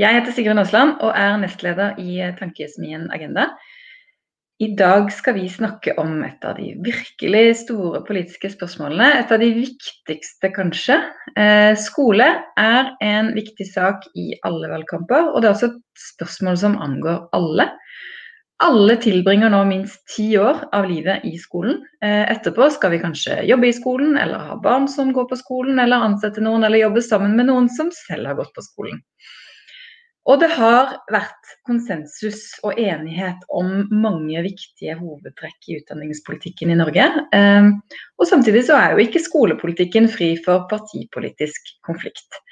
Jeg heter Sigrun Aasland og er nestleder i Tankesmien Agenda. I dag skal vi snakke om et av de virkelig store politiske spørsmålene. Et av de viktigste, kanskje. Eh, skole er en viktig sak i alle valgkamper, og det er også et spørsmål som angår alle. Alle tilbringer nå minst ti år av livet i skolen. Eh, etterpå skal vi kanskje jobbe i skolen, eller ha barn som går på skolen, eller ansette noen, eller jobbe sammen med noen som selv har gått på skolen. Og det har vært konsensus og enighet om mange viktige hovedtrekk i utdanningspolitikken i Norge. Eh, og samtidig så er jo ikke skolepolitikken fri for partipolitisk konflikt.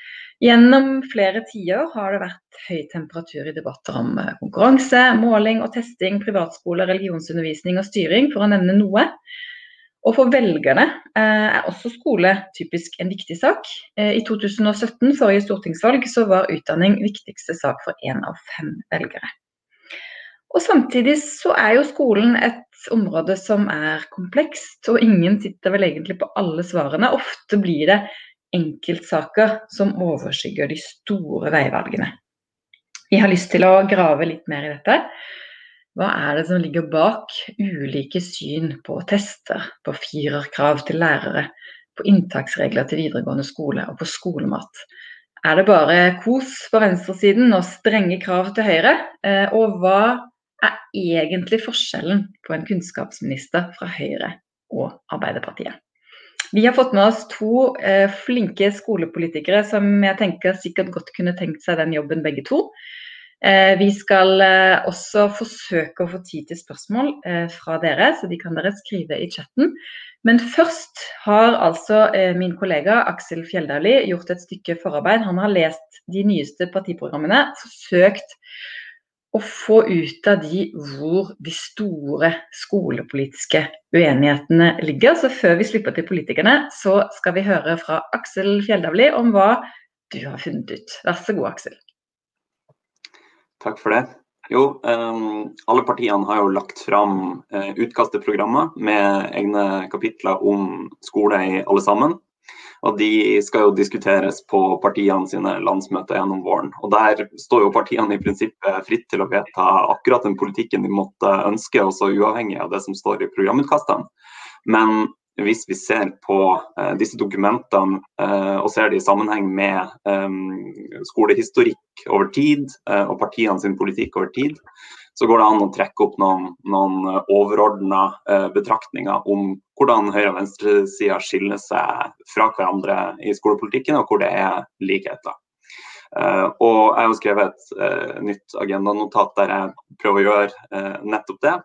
Gjennom flere tiår har det vært høy temperatur i debatter om eh, konkurranse, måling og testing, privatskole, religionsundervisning og styring, for å nevne noe. Og for velgerne eh, er også skole typisk en viktig sak. Eh, I 2017, forrige stortingsvalg, så var utdanning viktigste sak for én av fem velgere. Og Samtidig så er jo skolen et område som er komplekst, og ingen sitter vel egentlig på alle svarene. Ofte blir det enkeltsaker som overskygger de store veivalgene. Vi har lyst til å grave litt mer i dette. Hva er det som ligger bak ulike syn på tester, på firerkrav til lærere, på inntaksregler til videregående skole og på skolemat? Er det bare kos på venstresiden og strenge krav til høyre? Eh, og hva er egentlig forskjellen på en kunnskapsminister fra Høyre og Arbeiderpartiet? Vi har fått med oss to eh, flinke skolepolitikere som jeg tenker sikkert godt kunne tenkt seg den jobben begge to. Eh, vi skal eh, også forsøke å få tid til spørsmål eh, fra dere, så de kan dere skrive i chatten. Men først har altså min kollega Aksel Fjelldali gjort et stykke forarbeid. Han har lest de nyeste partiprogrammene, forsøkt å få ut av de hvor de store skolepolitiske uenighetene ligger. Så før vi slipper til politikerne, så skal vi høre fra Aksel Fjelldavli om hva du har funnet ut. Vær så god, Aksel. Takk for det. Jo, um, alle partiene har jo lagt fram uh, utkast til programmer med egne kapitler om skole i alle sammen. Og de skal jo diskuteres på partiene sine landsmøter gjennom våren. Og der står jo partiene i prinsippet fritt til å vedta akkurat den politikken de måtte ønske, også uavhengig av det som står i programutkastene. Men hvis vi ser på eh, disse dokumentene eh, og ser det i sammenheng med eh, skolehistorikk over tid og partiene sin politikk over tid, så går det an å trekke opp noen, noen overordna betraktninger om hvordan høyre- og venstresida skiller seg fra hverandre i skolepolitikken, og hvor det er likheter. Uh, og Jeg har skrevet et uh, nytt agendanotat der jeg prøver å gjøre uh, nettopp det.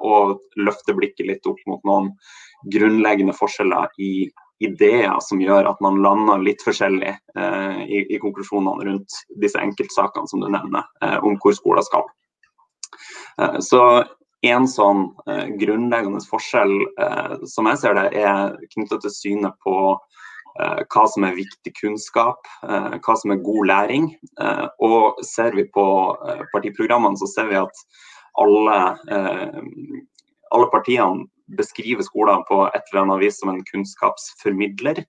og løfte blikket litt opp mot noen grunnleggende forskjeller i ideer som gjør at man lander litt forskjellig i, i, konklusjonene rundt disse enkeltsakene som du nevner, om hvor skoler skal. Eh, så en sånn eh, grunnleggende forskjell, eh, som jeg ser det, er knyttet til synet på hva som er viktig kunnskap, hva som er god læring. Og ser vi på partiprogrammene, så ser vi at alle, alle partiene beskriver skolen på et eller annet vis som en kunnskapsformidler.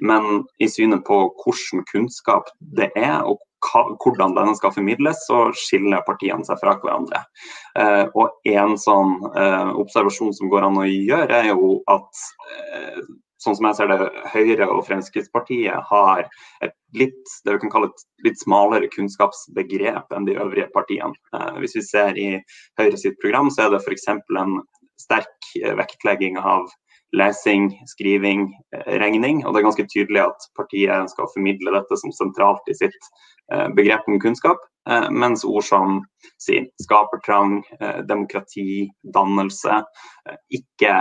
Men i synet på hvordan kunnskap det er, og hvordan denne skal formidles, så skiller partiene seg fra hverandre. Eh, og En sånn eh, observasjon som går an å gjøre, er jo at eh, sånn som jeg ser det, Høyre og Fremskrittspartiet har et litt det vi kan kalle et litt smalere kunnskapsbegrep enn de øvrige partiene. hvis vi ser i Høyre sitt program, så er det f.eks. en sterk vektlegging av lesing, skriving, regning. Og det er ganske tydelig at partiet skal formidle dette som sentralt i sitt Eh, begrep om kunnskap, eh, mens ord som si, skapertrang, eh, demokrati, dannelse ikke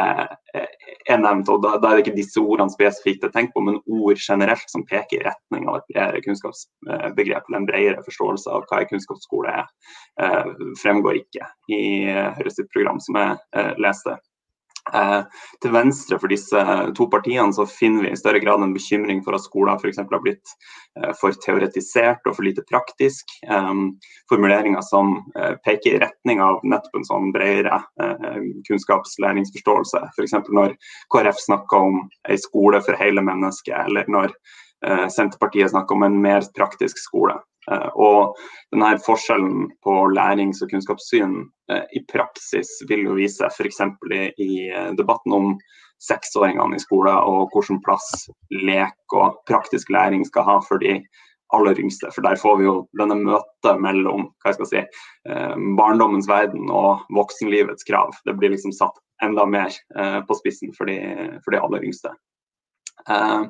er nevnt. og Da, da er det ikke disse ordene spesifikt jeg tenker på, men ord generelt som peker i retning av et bredere kunnskapsbegrep eller en bredere forståelse av hva en kunnskapsskole er, fremgår ikke i Høyres program som jeg leste. Eh, til venstre for disse to partiene så finner vi i større grad en bekymring for at skoler f.eks. har blitt eh, for teoretisert og for lite praktisk. Eh, formuleringer som eh, peker i retning av nettopp en sånn bredere eh, kunnskapslæringsforståelse. F.eks. når KrF snakker om ei skole for hele mennesket, eller når eh, Senterpartiet snakker om en mer praktisk skole. Og denne forskjellen på lærings- og kunnskapssyn i praksis vil jo vise f.eks. I, i debatten om seksåringene i skolen og hvilken plass lek og praktisk læring skal ha for de aller yngste. For der får vi jo denne møtet mellom hva jeg skal si, eh, barndommens verden og voksenlivets krav. Det blir liksom satt enda mer eh, på spissen for de, for de aller yngste. Eh,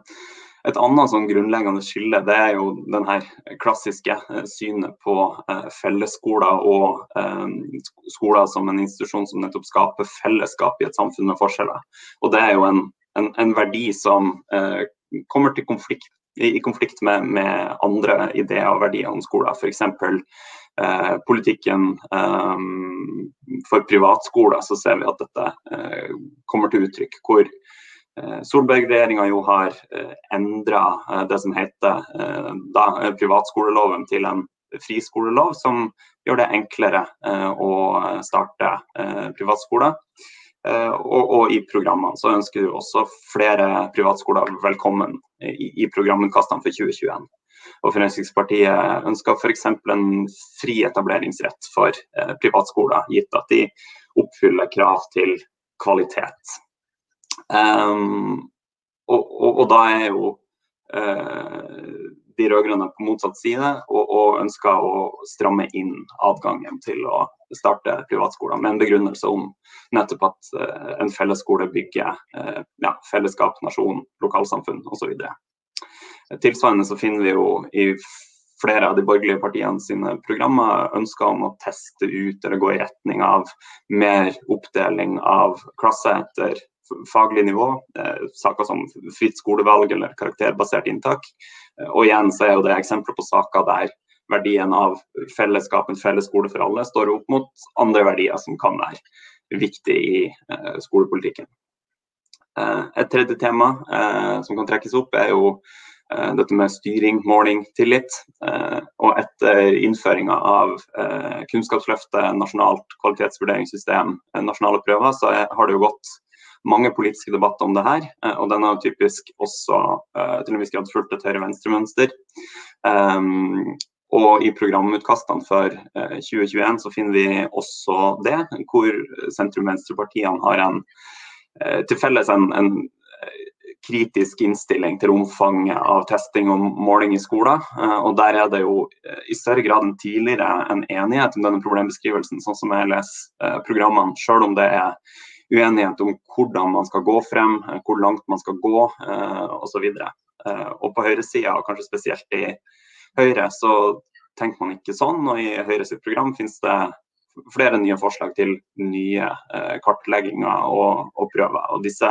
et annet sånn grunnleggende skille det er jo den her klassiske eh, synet på eh, fellesskoler og eh, skoler som en institusjon som nettopp skaper fellesskap i et samfunn med forskjeller. Og det er jo en, en, en verdi som kommer til konflikt i, konflikt med, med, andre ideer og verdier om skoler. F.eks. Eh, politikken eh, for privatskoler, så ser vi at dette eh, kommer til uttrykk. Hvor Solberg-regjeringa jo har eh, endra eh, det som heter eh, da, privatskoleloven til en friskolelov, som gjør det enklere å starte privatskoler. Eh, og, og, i programmene så ønsker vi også flere privatskoler velkommen i, i programutkastene for 2021. Og Fremskrittspartiet ønsker f.eks. en fri etableringsrett for eh, privatskoler, gitt at de oppfyller krav til kvalitet. Um, og, og, og, da er jo uh, de rød-grønne på motsatt side og, og, ønsker å stramme inn adgangen til å starte privatskoler med en begrunnelse om nettopp at uh, en fellesskole bygger uh, ja, fellesskap, nasjon, lokalsamfunn osv. Tilsvarende så finner vi jo i flere av de borgerlige partiene sine programmer ønsker om å teste ut eller gå i retning av mer oppdeling av klasse etter faglig nivå. Eh, saker som fritt skolevalg eller karakterbasert inntak. Eh, og igjen så er jo det eksempler på saker der verdien av fellesskap, en felles skole for alle, står opp mot andre verdier som kan være viktig i eh, skolepolitikken. Eh, et tredje tema eh, som kan trekkes opp, er jo eh, dette med styring, måling, tillit. og etter innføringa av Kunnskapsløftet, nasjonalt kvalitetsvurderingssystem, nasjonale prøver, så har det jo gått mange politiske debatter om det her. Eh, og den har typisk også eh, til en viss grad fulgt et høyre-venstre-mønster. Um, og i programutkastene for 2021 eh, så finner vi også det, hvor sentrum-venstrepartiene har en, til felles en, en, kritisk innstilling til omfanget av testing og måling i skolen. Og der er det jo i større grad enn tidligere en enighet om denne problembeskrivelsen, sånn som jeg leser programmene, selv om det er uenighet om hvordan man skal gå frem, eh, hvor langt man skal gå eh, osv. Eh, og på høyresida, kanskje spesielt i Høyre, så tenker man ikke sånn. Og i Høyre sitt program finnes det flere nye forslag til nye eh, kartlegginger og, og, prøver. Og disse,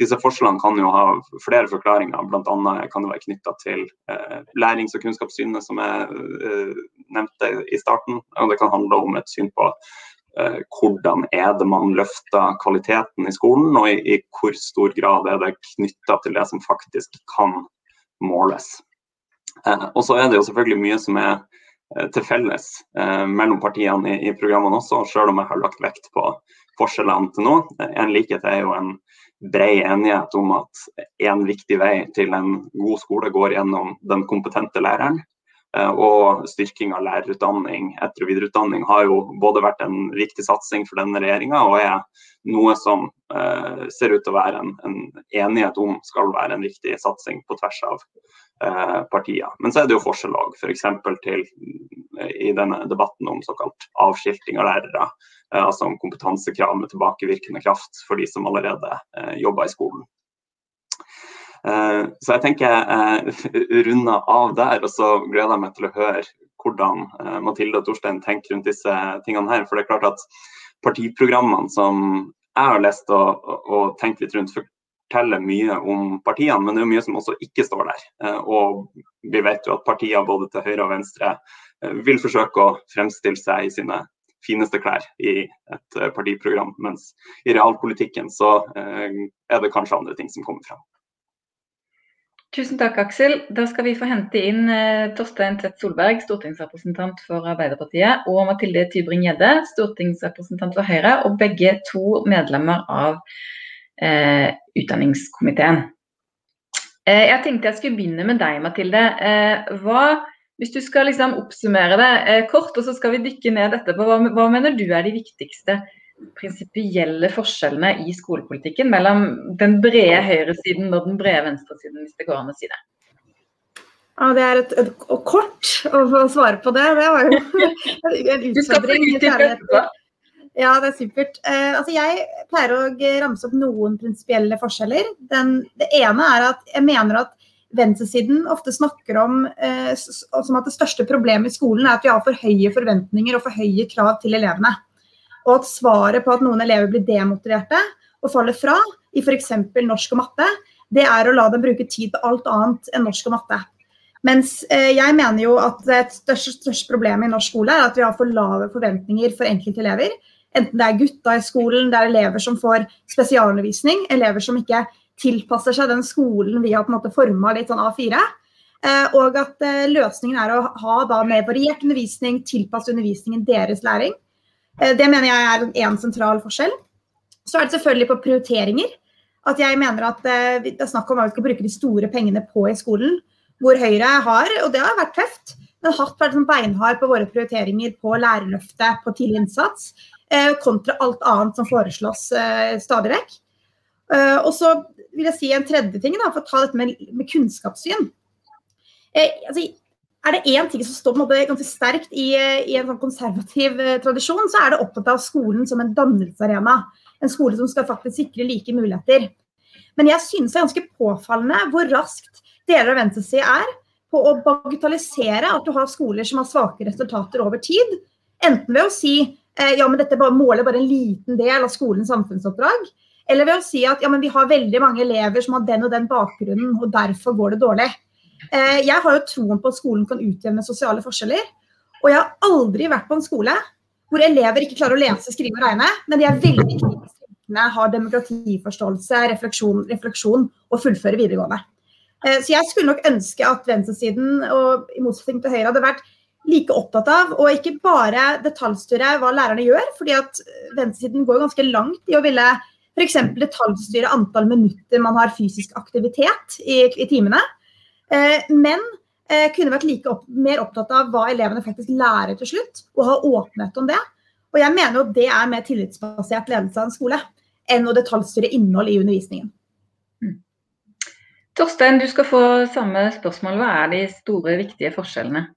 disse, forslagene kan jo ha flere forklaringer. Bl.a. kan det være knytta til eh, lærings- og kunnskapssynet, som jeg nevnte i starten. Og det kan handle om et syn på hvordan er det man løfter kvaliteten i skolen, og i, i hvor stor grad er det knytta til det som faktisk kan måles. Eh, og så er det jo selvfølgelig mye som er eh, til felles eh, mellom partiene i, i, programmene også, selv om jeg har lagt vekt på forskjellene til nå. En likhet er jo en bred enighet om at en viktig vei til en god skole går gjennom den kompetente læreren. Eh, og styrking av lærerutdanning, etter- og videreutdanning har jo både vært en viktig satsing for denne regjeringa og er noe som eh, ser ut til å være en, en, enighet om skal være en viktig satsing på tvers av eh, partier. Men så er det jo forskjell òg, f.eks. til i denne debatten om såkalt avskilting av lærere. Eh, altså om kompetansekrav med tilbakevirkende kraft for de som allerede eh, jobber i skolen. Eh, så jeg tenker jeg eh, runder av der, og så gleder jeg meg til å høre hvordan eh, Mathilde og Torstein tenker rundt disse tingene her. For det er klart at partiprogrammene som jeg har lest og, og tenkt litt rundt, forteller mye om partiene, men det er mye som også ikke står der. Og vi vet jo at partier både til høyre og venstre vil forsøke å fremstille seg i sine fineste klær i et partiprogram, mens i realpolitikken så er det kanskje andre ting som kommer frem. Tusen takk, Aksel. Da skal vi få hente inn eh, Torstein Tvedt Solberg, stortingsrepresentant for Arbeiderpartiet, og Mathilde Tybring-Gjedde, stortingsrepresentant for Høyre, og begge to medlemmer av eh, utdanningskomiteen. Eh, jeg tenkte jeg skulle begynne med deg, Mathilde. Eh, hva Hvis du skal liksom oppsummere det eh, kort, og så skal vi dykke ned etterpå. Hva, hva mener du er de viktigste prinsipielle forskjellene i skolepolitikken mellom den brede høyresiden og den brede venstresiden, hvis det går an å si det? Ja, Det er et, et, et kort å svare på det. Det var jo en utfordring. Ja, det er supert. Eh, altså jeg pleier å ramse opp noen prinsipielle forskjeller. Den, det ene er at jeg mener at venstresiden ofte snakker om eh, som at det største problemet i skolen er at vi har for høye forventninger og for høye krav til elevene. Og at svaret på at noen elever blir demotiverte og faller fra i f.eks. norsk og matte, det er å la dem bruke tid på alt annet enn norsk og matte. Mens uh, jeg mener jo at det største, største problemet i norsk skole er at vi har for lave forventninger for enkelte elever Enten det er gutta i skolen, det er elever som får spesialundervisning, elever som ikke tilpasser seg den skolen vi har på en måte forma litt sånn A4. Eh, og at eh, løsningen er å ha da mer variert undervisning, tilpasse undervisningen deres læring. Eh, det mener jeg er en sentral forskjell. Så er det selvfølgelig på prioriteringer. At jeg mener at det er snakk om hva vi skal bruke de store pengene på i skolen. Hvor Høyre har, og det har vært tøft, men hatt vært sånn beinhard på våre prioriteringer på lærerløftet, på tidlig innsats. Eh, kontra alt annet som foreslås eh, stadig vekk. Eh, og så vil jeg si en tredje ting, da, for å ta dette med, med kunnskapssyn. Altså, er det én ting som står på en måte ganske sterkt i, i en sånn konservativ tradisjon, så er det opptatt av skolen som en dannelsesarena. En skole som skal faktisk sikre like muligheter. Men jeg synes det er ganske påfallende hvor raskt deler av venstresida er på å bagatellisere at du har skoler som har svake resultater over tid. Enten ved å si Eh, ja, men dette måler bare en liten del av skolens samfunnsoppdrag. Eller ved å si at ja, men vi har veldig mange elever som har den og den bakgrunnen, og derfor går det dårlig. Eh, jeg har jo troen på at skolen kan utjevne sosiale forskjeller. Og jeg har aldri vært på en skole hvor elever ikke klarer å lese, skrive og regne, men de er veldig kritiske, har demokratiforståelse, refleksjon, refleksjon og fullfører videregående. Eh, så jeg skulle nok ønske at venstresiden, og i motsetning til Høyre, hadde vært like opptatt av å ikke bare detaljstyre hva lærerne gjør, fordi at venstresiden går ganske langt i å ville f.eks. detaljstyre antall minutter man har fysisk aktivitet i, i timene. Eh, men eh, kunne vært like opp, mer opptatt av hva elevene faktisk lærer til slutt, og ha åpenhet om det. Og jeg mener jo det er mer tillitsbasert ledelse av en skole enn å detaljstyre innhold i undervisningen. Mm. Torstein, du skal få samme spørsmål. Hva er de store, viktige forskjellene?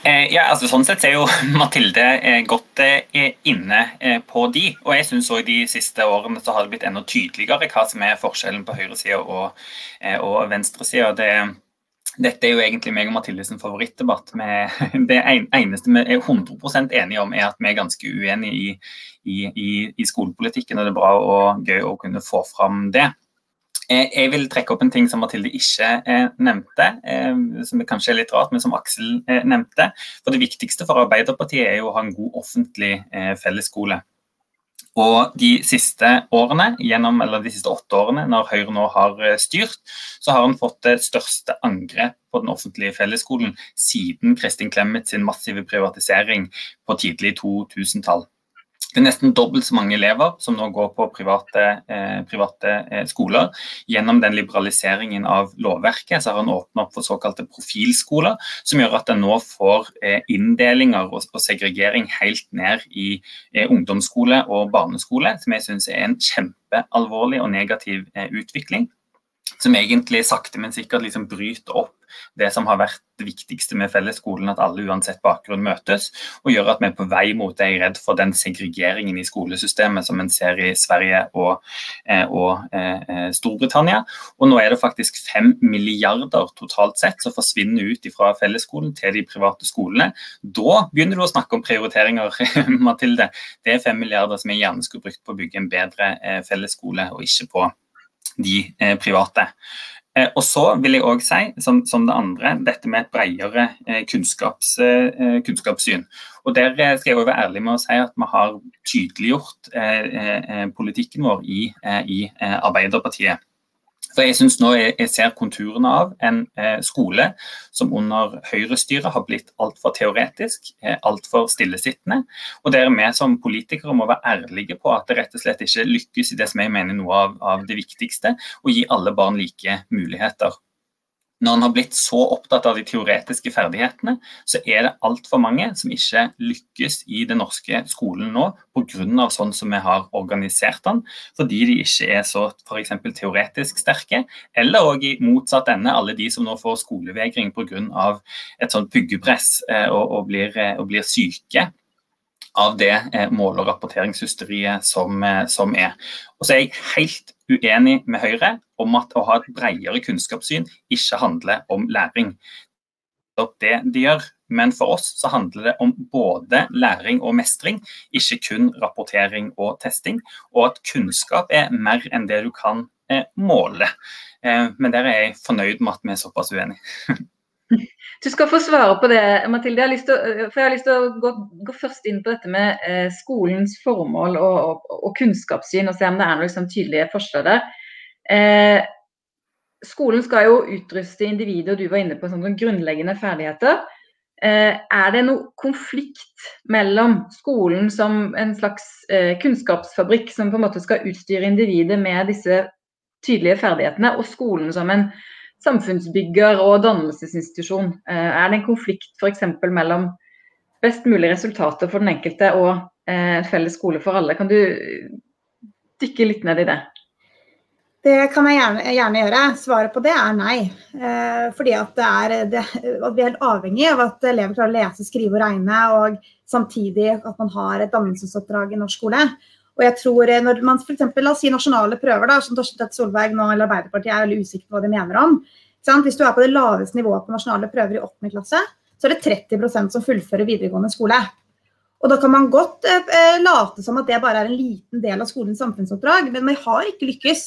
Eh, ja, altså Sånn sett er jo Mathilde eh, godt eh, inne på de. Og jeg synes også de siste årene så har det blitt enda tydeligere hva som er forskjellen på høyresida og, og venstresida. Det, dette er jo egentlig meg og Mathildes favorittdebatt. det eneste vi er 100% enige om, er at vi er ganske uenige i, i, i, i skolepolitikken. Og det er bra og gøy å kunne få fram det. Eh, jeg vil trekke opp en ting som Mathilde ikke eh, nevnte, eh, som kanskje er litt rart, men som Aksel nevnte. For Det viktigste for Arbeiderpartiet er jo å ha en god offentlig fellesskole. Og de siste årene, gjennom, eller de siste åtte årene, når Høyre nå har styrt, så har han fått det største angrep på den offentlige fellesskolen siden Kristin Clemet sin massive privatisering på tidlig 2000-tall. Det er nesten dobbelt så mange elever som nå går på private, eh, private eh, skoler. Gjennom den liberaliseringen av lovverket så har han åpnet opp for såkalte profilskoler, som gjør at en nå får eh, inndelinger og, og, segregering helt ned i eh, ungdomsskole og barneskole, som jeg syns er en kjempealvorlig og negativ eh, utvikling som egentlig sakte, men sikkert liksom bryter opp det som har vært det viktigste med fellesskolen, at alle uansett bakgrunn møtes, og gjør at vi er på vei mot det. Jeg er redd for den segregeringen i skolesystemet som en ser i Sverige og, eh, og eh, Storbritannia. Og nå er det faktisk fem milliarder totalt sett som forsvinner ut fra fellesskolen til de private skolene. Da begynner du å snakke om prioriteringer, Mathilde. Det er fem milliarder som jeg gjerne skulle brukt på å bygge en bedre eh, fellesskole, og ikke på de eh, private. Eh, og så vil jeg òg si, som, som, det andre, dette med et bredere eh, kunnskaps, kunnskapssyn. Og Der skal jeg være ærlig med å si at vi har tydeliggjort politikken vår i, i Arbeiderpartiet. For jeg synes nå jeg, jeg ser konturene av en eh, skole som under høyrestyret har blitt altfor teoretisk, eh, altfor stillesittende. Og der vi som politikere må være ærlige på at det rett og slett ikke lykkes i det som jeg mener noe av, av det viktigste, å gi alle barn like muligheter. Når en har blitt så opptatt av de teoretiske ferdighetene, så er det altfor mange som ikke lykkes i den norske skolen nå pga. sånn som vi har organisert den, fordi de ikke er så f.eks. teoretisk sterke. Eller òg i motsatt ende, alle de som nå får skolevegring pga. et sånt puggepress eh, og, og, blir, eh, og blir syke av det mål- og rapporteringshysteriet som, eh, som, er. Og så er jeg helt uenig med Høyre om at å ha et bredere kunnskapssyn ikke handler om læring. Det er det de gjør. Men for oss så handler det om både læring og mestring, ikke kun rapportering og testing. Og at kunnskap er mer enn det du kan eh, måle. Eh, men der er jeg fornøyd med at vi er såpass uenige. Du skal få svare på det, Mathilde. Jeg å, for jeg har lyst til å gå, gå, først inn på dette med eh, skolens formål og, og, og, kunnskapssyn, og se om det er noen liksom, tydelige forskjeller. Eh, skolen skal jo utruste individet, og du var inne på sånne grunnleggende ferdigheter. Eh, er det noe konflikt mellom skolen som en slags eh, kunnskapsfabrikk som på en måte skal utstyre individet med disse tydelige ferdighetene, og skolen som en samfunnsbygger og dannelsesinstitusjon. Eh, er det en konflikt f.eks. mellom best mulig resultater for den enkelte og en felles skole for alle? Kan du dykke litt ned i det? Det kan jeg gjerne, gjerne gjøre. Svaret på det er nei. Eh, fordi at, er, det, at vi er helt avhengig av at elever klarer å lese, skrive og regne, og samtidig at man har et dannelsesoppdrag i norsk skole. Og jeg tror eh, når man for eksempel, La oss si nasjonale prøver, da, som Torstein Tvedt Solberg nå, eller Arbeiderpartiet er veldig usikker på hva de mener om. Hvis du er på det laveste nivået på nasjonale prøver i 8. klasse, så er det 30% som fullfører videregående skole. Og Da kan man godt eh, eh, late som at det bare er en liten del av skolens samfunnsoppdrag, men man har ikke lykkes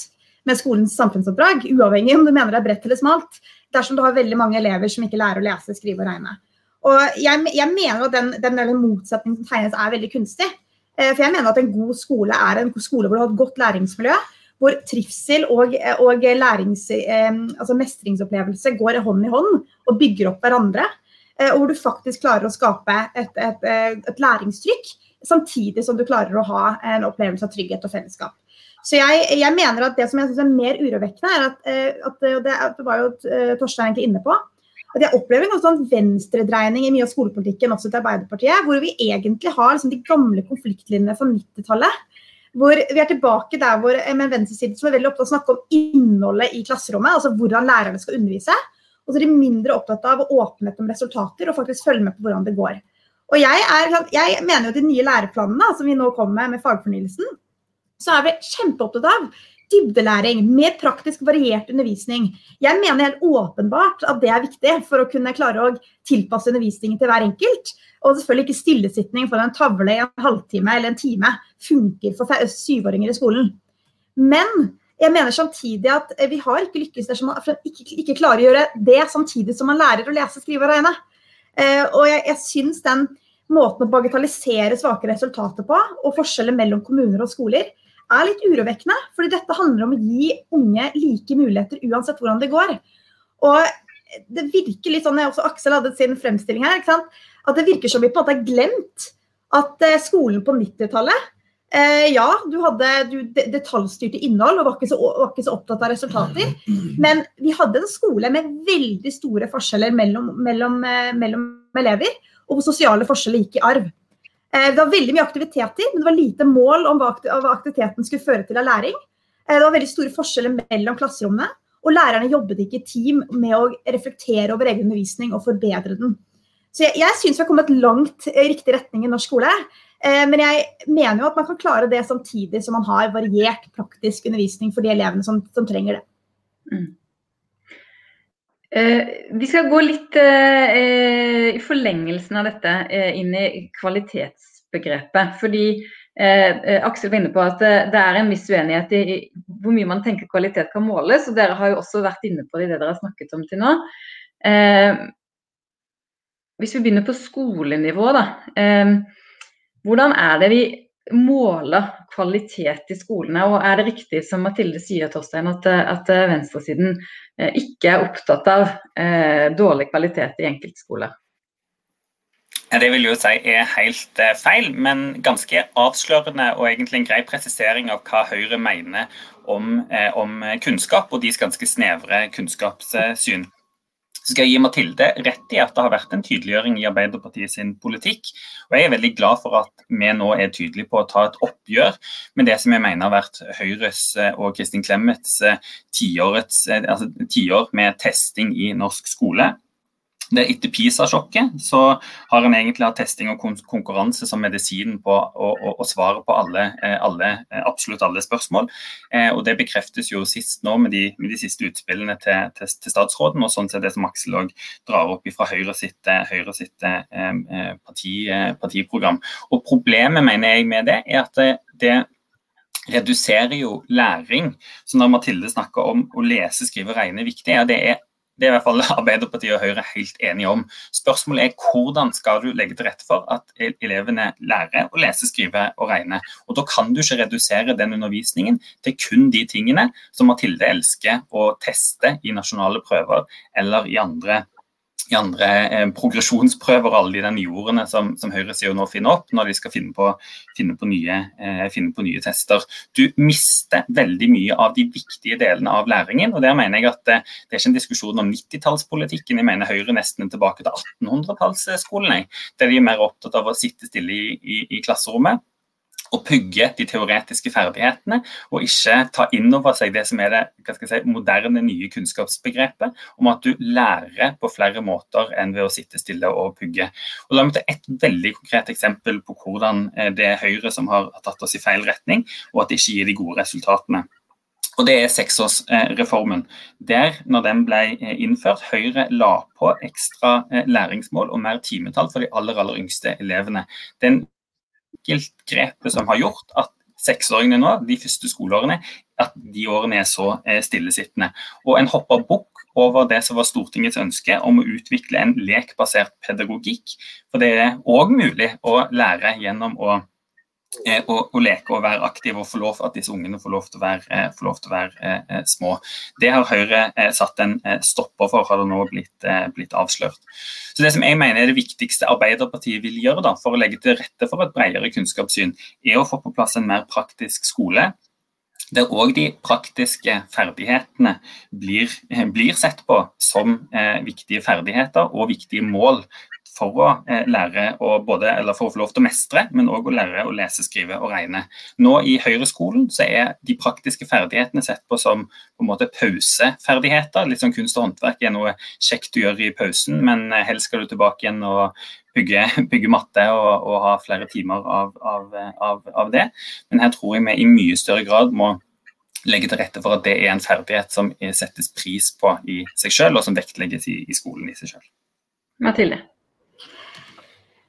med skolens samfunnsoppdrag, uavhengig om du mener det er bredt eller smalt, dersom du har veldig mange elever som ikke lærer å lese, skrive og regne. Og Jeg, jeg mener at den, den motsetningen som tegnes er veldig kunstig. Eh, for jeg mener at en god skole er en skole hvor du har et godt læringsmiljø. Hvor trivsel og, og lærings, eh, altså mestringsopplevelse går hånd i hånd og bygger opp hverandre. Eh, og hvor du faktisk klarer å skape et, et, et læringstrykk, samtidig som du klarer å ha en opplevelse av trygghet og fellesskap. Så jeg, jeg mener at Det som jeg synes er mer urovekkende, er at, at det, det var jo Torstein egentlig inne på, at jeg opplever en sånn venstredreining i mye av skolepolitikken også til Arbeiderpartiet, hvor vi egentlig har liksom de gamle konfliktlinjene fra 90-tallet. Hvor vi er tilbake der hvor med en venstreside som er veldig opptatt av å snakke om innholdet i klasserommet, altså hvordan lærerne skal undervise. Og så er de mindre opptatt av åpenhet om resultater og faktisk følge med på hvordan det går. Og jeg, er, jeg mener jo de nye læreplanene som vi nå kommer med med fagfornyelsen, så er vi kjempeopptatt av dybdelæring, mer praktisk variert undervisning. Jeg mener helt åpenbart at det er viktig for å kunne klare å tilpasse undervisningen til hver enkelt. Og selvfølgelig ikke stillesitting foran en tavle i en halvtime eller en time funker for syvåringer i skolen. Men jeg mener samtidig at vi har ikke lykkes dersom man ikke, ikke klarer å gjøre det samtidig som man lærer å lese, skrive og regne. Uh, og jeg, jeg syns den måten å bagatellisere svake resultater på, og forskjeller mellom kommuner og skoler, er litt urovekkende. fordi dette handler om å gi unge like muligheter uansett hvordan det går. Og det virker litt sånn, også Aksel hadde sin fremstilling her, at det virker som vi på en måte har glemt at eh, skolen på 90-tallet eh, ja, du hadde du detaljstyrte innhold og var ikke, så, var ikke, så, opptatt av resultater. Men vi hadde en skole med veldig store forskjeller mellom, mellom, eh, mellom elever, og sosiale forskjeller gikk i arv. Eh, det var veldig mye aktiviteter, men det var lite mål om hva aktiviteten skulle føre til av læring. Eh, det var veldig store forskjeller mellom klasserommene, og lærerne jobbet ikke i team med å reflektere over egen undervisning og forbedre den. Så jeg, jeg syns vi har kommet langt i riktig retning i norsk skole. Eh, men jeg mener jo at man kan klare det samtidig som man har variert praktisk undervisning for de elevene som, som trenger det. Mm. Eh, vi skal gå litt eh, i forlengelsen av dette eh, inn i kvalitetsbegrepet. Fordi Aksel var inne på at det er en viss uenighet i hvor mye man tenker kvalitet kan måles. og Dere har jo også vært inne på det i det dere har snakket om til nå. Hvis vi begynner på skolenivå, da. Hvordan er det vi måler kvalitet i skolene. Og er det riktig som Mathilde sier, Torstein, at, at venstresiden eh, ikke er opptatt av eh, dårlig kvalitet i enkeltskoler? Det vil jo si er helt eh, feil, men ganske avslørende og egentlig en grei presisering av hva Høyre mener om, om kunnskap og deres ganske snevre kunnskapssyn. Så skal jeg gi Mathilde rett i at det har vært en tydeliggjøring i Arbeiderpartiet sin politikk. Og jeg er veldig glad for at vi nå er tydelige på å ta et oppgjør med det som jeg mener har vært Høyres eh, og Kristin Clemets eh, tiår altså, med testing i norsk skole. Det Etter PISA-sjokket så har en egentlig hatt testing og konkurranse som medisinen på å svare på alle, eh, alle, eh, absolutt alle spørsmål. Eh, og Det bekreftes jo sist nå med de, med de siste utspillene til, til, til, statsråden, og sånn sett det som Aksel òg drar opp fra Høyre sitt, Høyre sitt parti, partiprogram. Og Problemet mener jeg med det er at det, det reduserer jo læring. Så når Mathilde snakker om å lese, skrive, og regne er viktig, ja, det er det er i hvert fall Arbeiderpartiet og Høyre helt enige om. Spørsmålet er hvordan skal du legge til rette for at elevene lærer å lese, skrive og regne. Og Da kan du ikke redusere den undervisningen til kun de tingene som Mathilde elsker å teste i nasjonale prøver eller i andre i andre eh, progresjonsprøver og alle de der jordene som, som høyresida nå finner opp når de skal finne på, finne, på nye, eh, finne, på nye, tester. Du mister veldig mye av de viktige delene av læringen. og der mener jeg at eh, Det er ikke en diskusjon om 90-tallspolitikken. Jeg mener Høyre nesten er tilbake til 1800-tallsskolen. Der de er mer opptatt av å sitte stille i, i, i klasserommet å pugge de teoretiske ferdighetene, og ikke ta inn over seg det som er det si, moderne, nye kunnskapsbegrepet, om at du lærer på flere måter enn ved å sitte stille og pugge. Og la meg ta et veldig konkret eksempel på hvordan eh, det er Høyre som har tatt oss i feil retning, og at det ikke gir de gode resultatene. Og Det er seksårsreformen. Der, når den ble eh, innført, Høyre la på ekstra eh, læringsmål og mer timetall for de aller aller yngste elevene. Den enkeltgrepet som har gjort at seksåringene nå, de første skoleårene, at de årene er så eh, stillesittende. Og en hopper bukk over det som var Stortingets ønske om å utvikle en lekbasert pedagogikk. For det er òg mulig å lære gjennom å å, å, leke og være aktiv og få lov at disse ungene får lov til å være, eh, lov til å være eh, eh, små. Det har Høyre eh, satt en eh, stopper for, har det nå blitt, blitt, avslørt. Så Det som jeg mener er det viktigste Arbeiderpartiet vil gjøre da, for å legge til rette for et bredere kunnskapssyn, er å få på plass en mer praktisk skole. Der òg de praktiske ferdighetene blir, blir sett på som viktige ferdigheter og viktige mål for å eh, lære å både, eller for å få lov til å mestre, men òg å lære å lese, skrive og regne. Nå i høyreskolen så er de praktiske ferdighetene sett på som på en måte pauseferdigheter. Litt sånn kunst og håndverk er noe kjekt du gjør i pausen, men eh, helst skal du tilbake igjen og bygge, bygge matte og, og, ha flere timer av, av, av, av det. Men her tror jeg vi i mye større grad må legge til rette for at det er en ferdighet som settes pris på i seg selv, og som vektlegges i, i skolen i seg selv. Mathilde?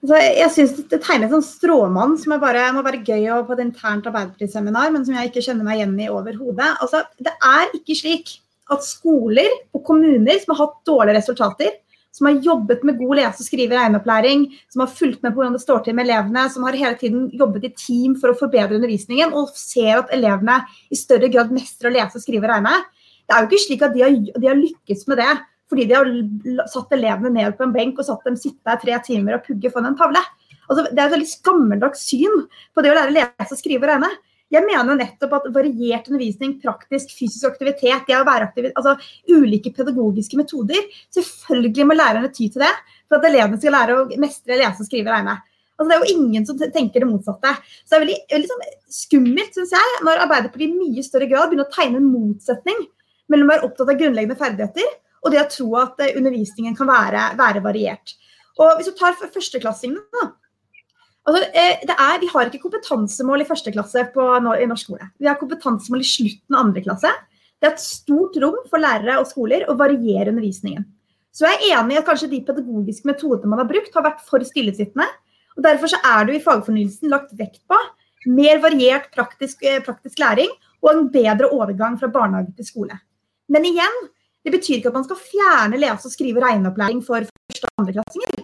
Altså, jeg syns det tegnes en stråmann som bare, må være gøy å på et internt Arbeiderparti-seminar, men som jeg ikke kjenner meg igjen i overhodet. Altså, det er ikke slik at skoler og kommuner som har hatt dårlige resultater, som har jobbet med god lese-, skrive- og regneopplæring, som har fulgt med på hvordan det står til med elevene, som har hele tiden jobbet i team for å forbedre undervisningen, og ser at elevene i større grad mestrer å lese, skrive og regne. Det er jo ikke slik at de har, de har lykkes med det fordi de har satt elevene ned på en benk og satt dem sitte der tre timer og pugge foran en tavle. Altså, det er et veldig gammeldags syn på det å lære å lese, skrive og regne. Jeg mener nettopp at variert undervisning, praktisk, fysisk aktivitet, det å være aktiv, altså ulike pedagogiske metoder Selvfølgelig må lærerne ty til det for at elevene skal lære å mestre, lese, skrive og regne. Altså, det er jo ingen som tenker det motsatte. Så det er veldig, veldig sånn skummelt, syns jeg, når Arbeiderpartiet i mye større grad begynner å tegne en motsetning mellom å være opptatt av grunnleggende ferdigheter og det å tro at eh, undervisningen kan være, være variert. Og Hvis du tar førsteklassingene. Altså, eh, er, vi har ikke kompetansemål i første klasse på, i norsk skole. Vi har kompetansemål i slutten av andre klasse. Det er et stort rom for lærere og skoler å variere undervisningen. Så jeg er enig i at kanskje de pedagogiske metodene man har brukt, har vært for stillesittende. og Derfor så er det i fagfornyelsen lagt vekt på mer variert praktisk, eh, praktisk læring og en bedre overgang fra barnehage til skole. Men igjen, det betyr ikke at man skal fjerne lese-, skrive- og regneopplæring for første- og andreklassinger.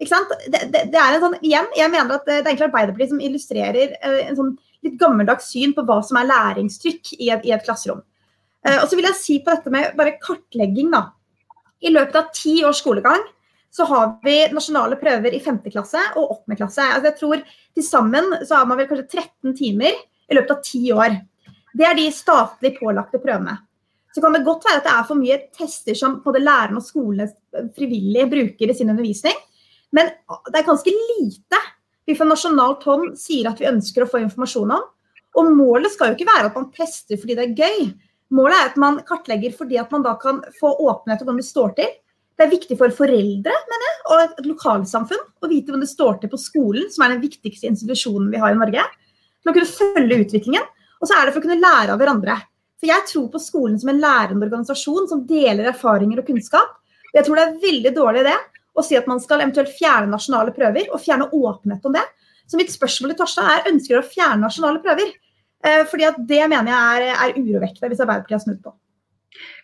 Ikke sant? Det, det, det, er en sånn, igjen, jeg mener at det er egentlig Arbeiderpartiet som illustrerer uh, en sånn litt gammeldags syn på hva som er læringstrykk i et, i et klasserom. Uh, og så vil jeg si på dette med bare kartlegging, da. I løpet av ti års skolegang så har vi nasjonale prøver i 5. klasse og 8. klasse. Altså jeg tror Til sammen så har man vel kanskje 13 timer i løpet av ti år. Det er de statlig pålagte prøvene. så kan det godt være at det er for mye tester som både lærerne og skolene frivillig bruker i sin undervisning. Men det er ganske lite vi fra nasjonalt hånd sier at vi ønsker å få informasjon om. Og målet skal jo ikke være at man tester fordi det er gøy. Målet er at man kartlegger fordi at man da kan få åpenhet om hvordan det står til. Det er viktig for foreldre mener jeg, og et lokalsamfunn å vite hvordan det står til på skolen, som er den viktigste institusjonen vi har i Norge. For å kunne følge utviklingen. Og så er det for å kunne lære av hverandre. For jeg tror på skolen som en lærende organisasjon som deler erfaringer og kunnskap. Og jeg tror det er veldig dårlig det å si at man skal eventuelt fjerne nasjonale prøver, og fjerne åpenhet om det. Så mitt spørsmål til Torstein er ønsker du å fjerne nasjonale prøver? Eh, fordi at det mener jeg er, er urovekkende hvis Arbeiderpartiet har snudd på.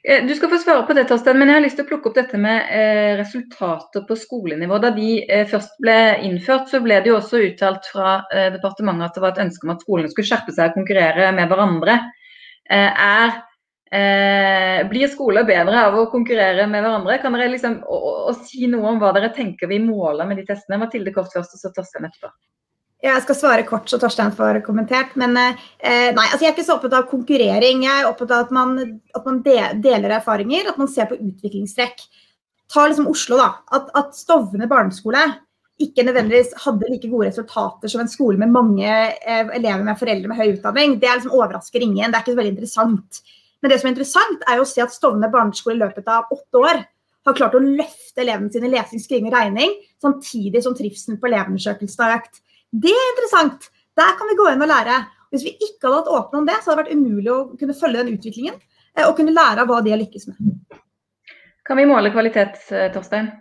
Eh, du skal få svare på det, Torstein, men jeg har lyst til å plukke opp dette med eh, resultater på skolenivå. Da de eh, først ble innført, så ble det jo også uttalt fra eh, departementet at det var et ønske om at skolene skulle skjerpe seg og konkurrere med hverandre. Eh, er, eh, blir skole bedre av å konkurrere med hverandre? Kan dere liksom å, å, si noe om hva dere tenker vi måler med de testene? Mathilde kort først, og så Torstein etterpå. Ja, Jeg skal svare kort, så Torstein får kommentert. Men eh, nei, altså jeg er ikke så opptatt av konkurrering. Jeg er opptatt av at man, at man deler erfaringer, at man ser på utviklingstrekk. Ta liksom Oslo, da. At, at Stovner barneskole ikke nødvendigvis hadde like gode resultater som en skole med mange eh, elever med foreldre med høy utdanning, det er liksom overrasker ingen. Det er ikke så veldig interessant. Men det som er interessant, er jo å se at Stovner barneskole i løpet av åtte år har klart å løfte elevene sine lesing, skriving og regning, samtidig som trivselen på elevundersøkelsen har økt. Det er interessant. Der kan vi gå inn og lære. Hvis vi ikke hadde hatt åpne om det, så hadde det vært umulig å kunne følge den utviklingen eh, og kunne lære av hva de har lykkes med. Kan vi måle kvalitet, eh, Torstein?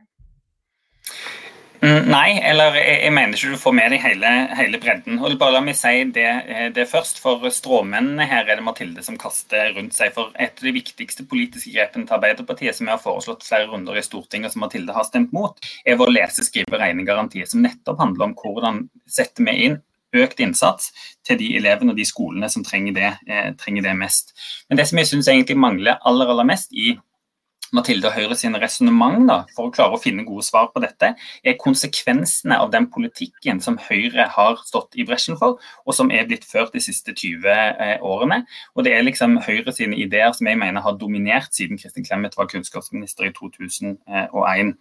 Mm, nei, eller jeg, mener ikke du får med deg hele, hele bredden. Og bare La meg si det, eh, det, først, for stråmennene her er det Mathilde som kaster rundt seg. For et av de viktigste politiske grepene til Arbeiderpartiet, som vi har foreslått flere runder i Stortinget, og som Mathilde har stemt mot, er vår lese-, skrive- regnegaranti, som nettopp handler om hvordan setter vi inn økt innsats til de elevene og de skolene som trenger det, eh, trenger det mest. Men det som jeg syns egentlig mangler aller, aller mest i Mathilde og Høyre sine resonnement for å klare å finne gode svar på dette, er konsekvensene av den politikken som Høyre har stått i bresjen for, og som er blitt ført de siste 20 eh, årene. Og Det er liksom Høyre sine ideer som jeg mener har dominert siden Kristin Clemet var kunnskapsminister i 2001.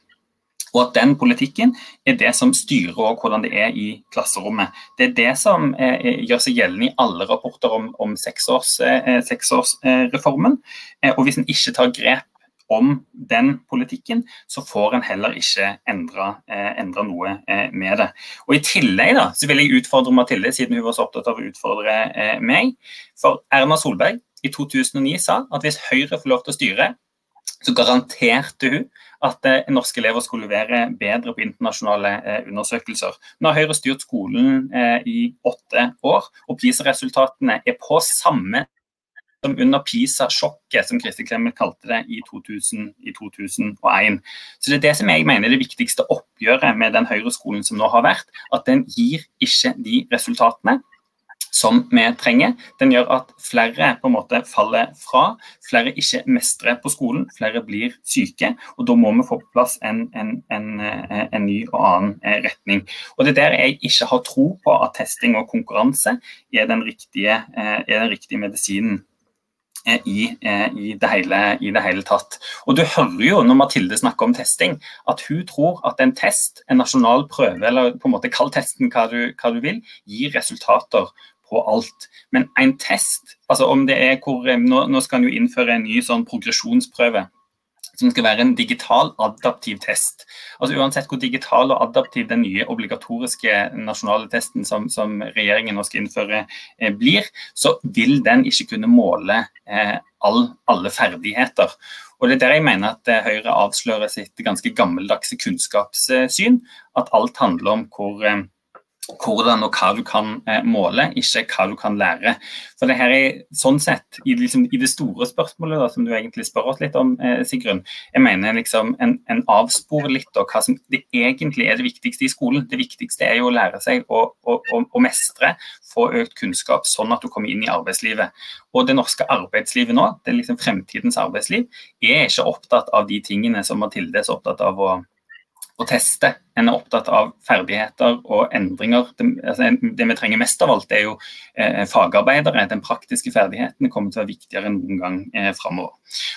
Og at den politikken er det som styrer hvordan det er i klasserommet. Det er det som eh, eh, gjør seg gjeldende i alle rapporter om, om seksårsreformen. Eh, seksårs, eh, og hvis en ikke tar grep om den politikken, så får en heller ikke endra, eh, noe eh, med det. Og I tillegg da, så vil jeg utfordre Mathilde, siden hun var så opptatt av å utfordre eh, meg. For Erna Solberg i 2009 sa at hvis Høyre får lov til å styre, så garanterte hun at eh, norske elever skulle være bedre på internasjonale eh, undersøkelser. Nå har Høyre styrt skolen eh, i åtte år, og PISA-resultatene er på samme som under PISA-sjokket, som Kristin Clemet kalte det i, 2000, i 2001. Så Det er det som jeg mener er det viktigste oppgjøret med den høyreskolen som nå har vært. At den gir ikke de resultatene som vi trenger. Den gjør at flere på en måte faller fra, flere ikke mestrer på skolen, flere blir syke. og Da må vi få på plass en, en, en, en ny og annen eh, retning. Og Det er der jeg ikke har tro på at testing og konkurranse er den riktige, eh, er den riktige medisinen Eh, i, eh, i, det hele, i, det hele, tatt. Og Du hører jo når Mathilde snakker om testing, at hun tror at en test, en nasjonal prøve, eller på en måte kall testen hva du, hva du vil, gir resultater på alt. Men en test, altså om det er hvor, eh, Nå, nå skal en jo innføre en ny sånn progresjonsprøve som skal være en digital adaptiv test. Altså Uansett hvor digital og adaptiv den nye obligatoriske nasjonale testen som, som regjeringen nå skal innføre eh, blir, så vil den ikke kunne måle eh, all, alle ferdigheter. Og Det er der jeg mener at eh, Høyre avslører sitt ganske gammeldagse kunnskapssyn. At alt handler om hvor eh, hvordan og hva du kan eh, måle, ikke hva du kan lære. For det her er sånn sett, i, liksom, i det store spørsmålet da, som du egentlig spør oss litt om, eh, Sigrun, jeg mener liksom en, en avspor litt av hva som det egentlig er det viktigste i skolen. Det viktigste er jo å lære seg å, å, å, å mestre, få økt kunnskap, sånn at du kommer inn i arbeidslivet. Og det norske arbeidslivet nå, det er liksom fremtidens arbeidsliv, er ikke opptatt av de tingene som Mathilde er så opptatt av å å teste. En er opptatt av ferdigheter og endringer. Det, altså, det vi trenger mest av alt, er jo eh, fagarbeidere. Den praktiske ferdigheten kommer til å være viktigere enn noen gang eh, framover.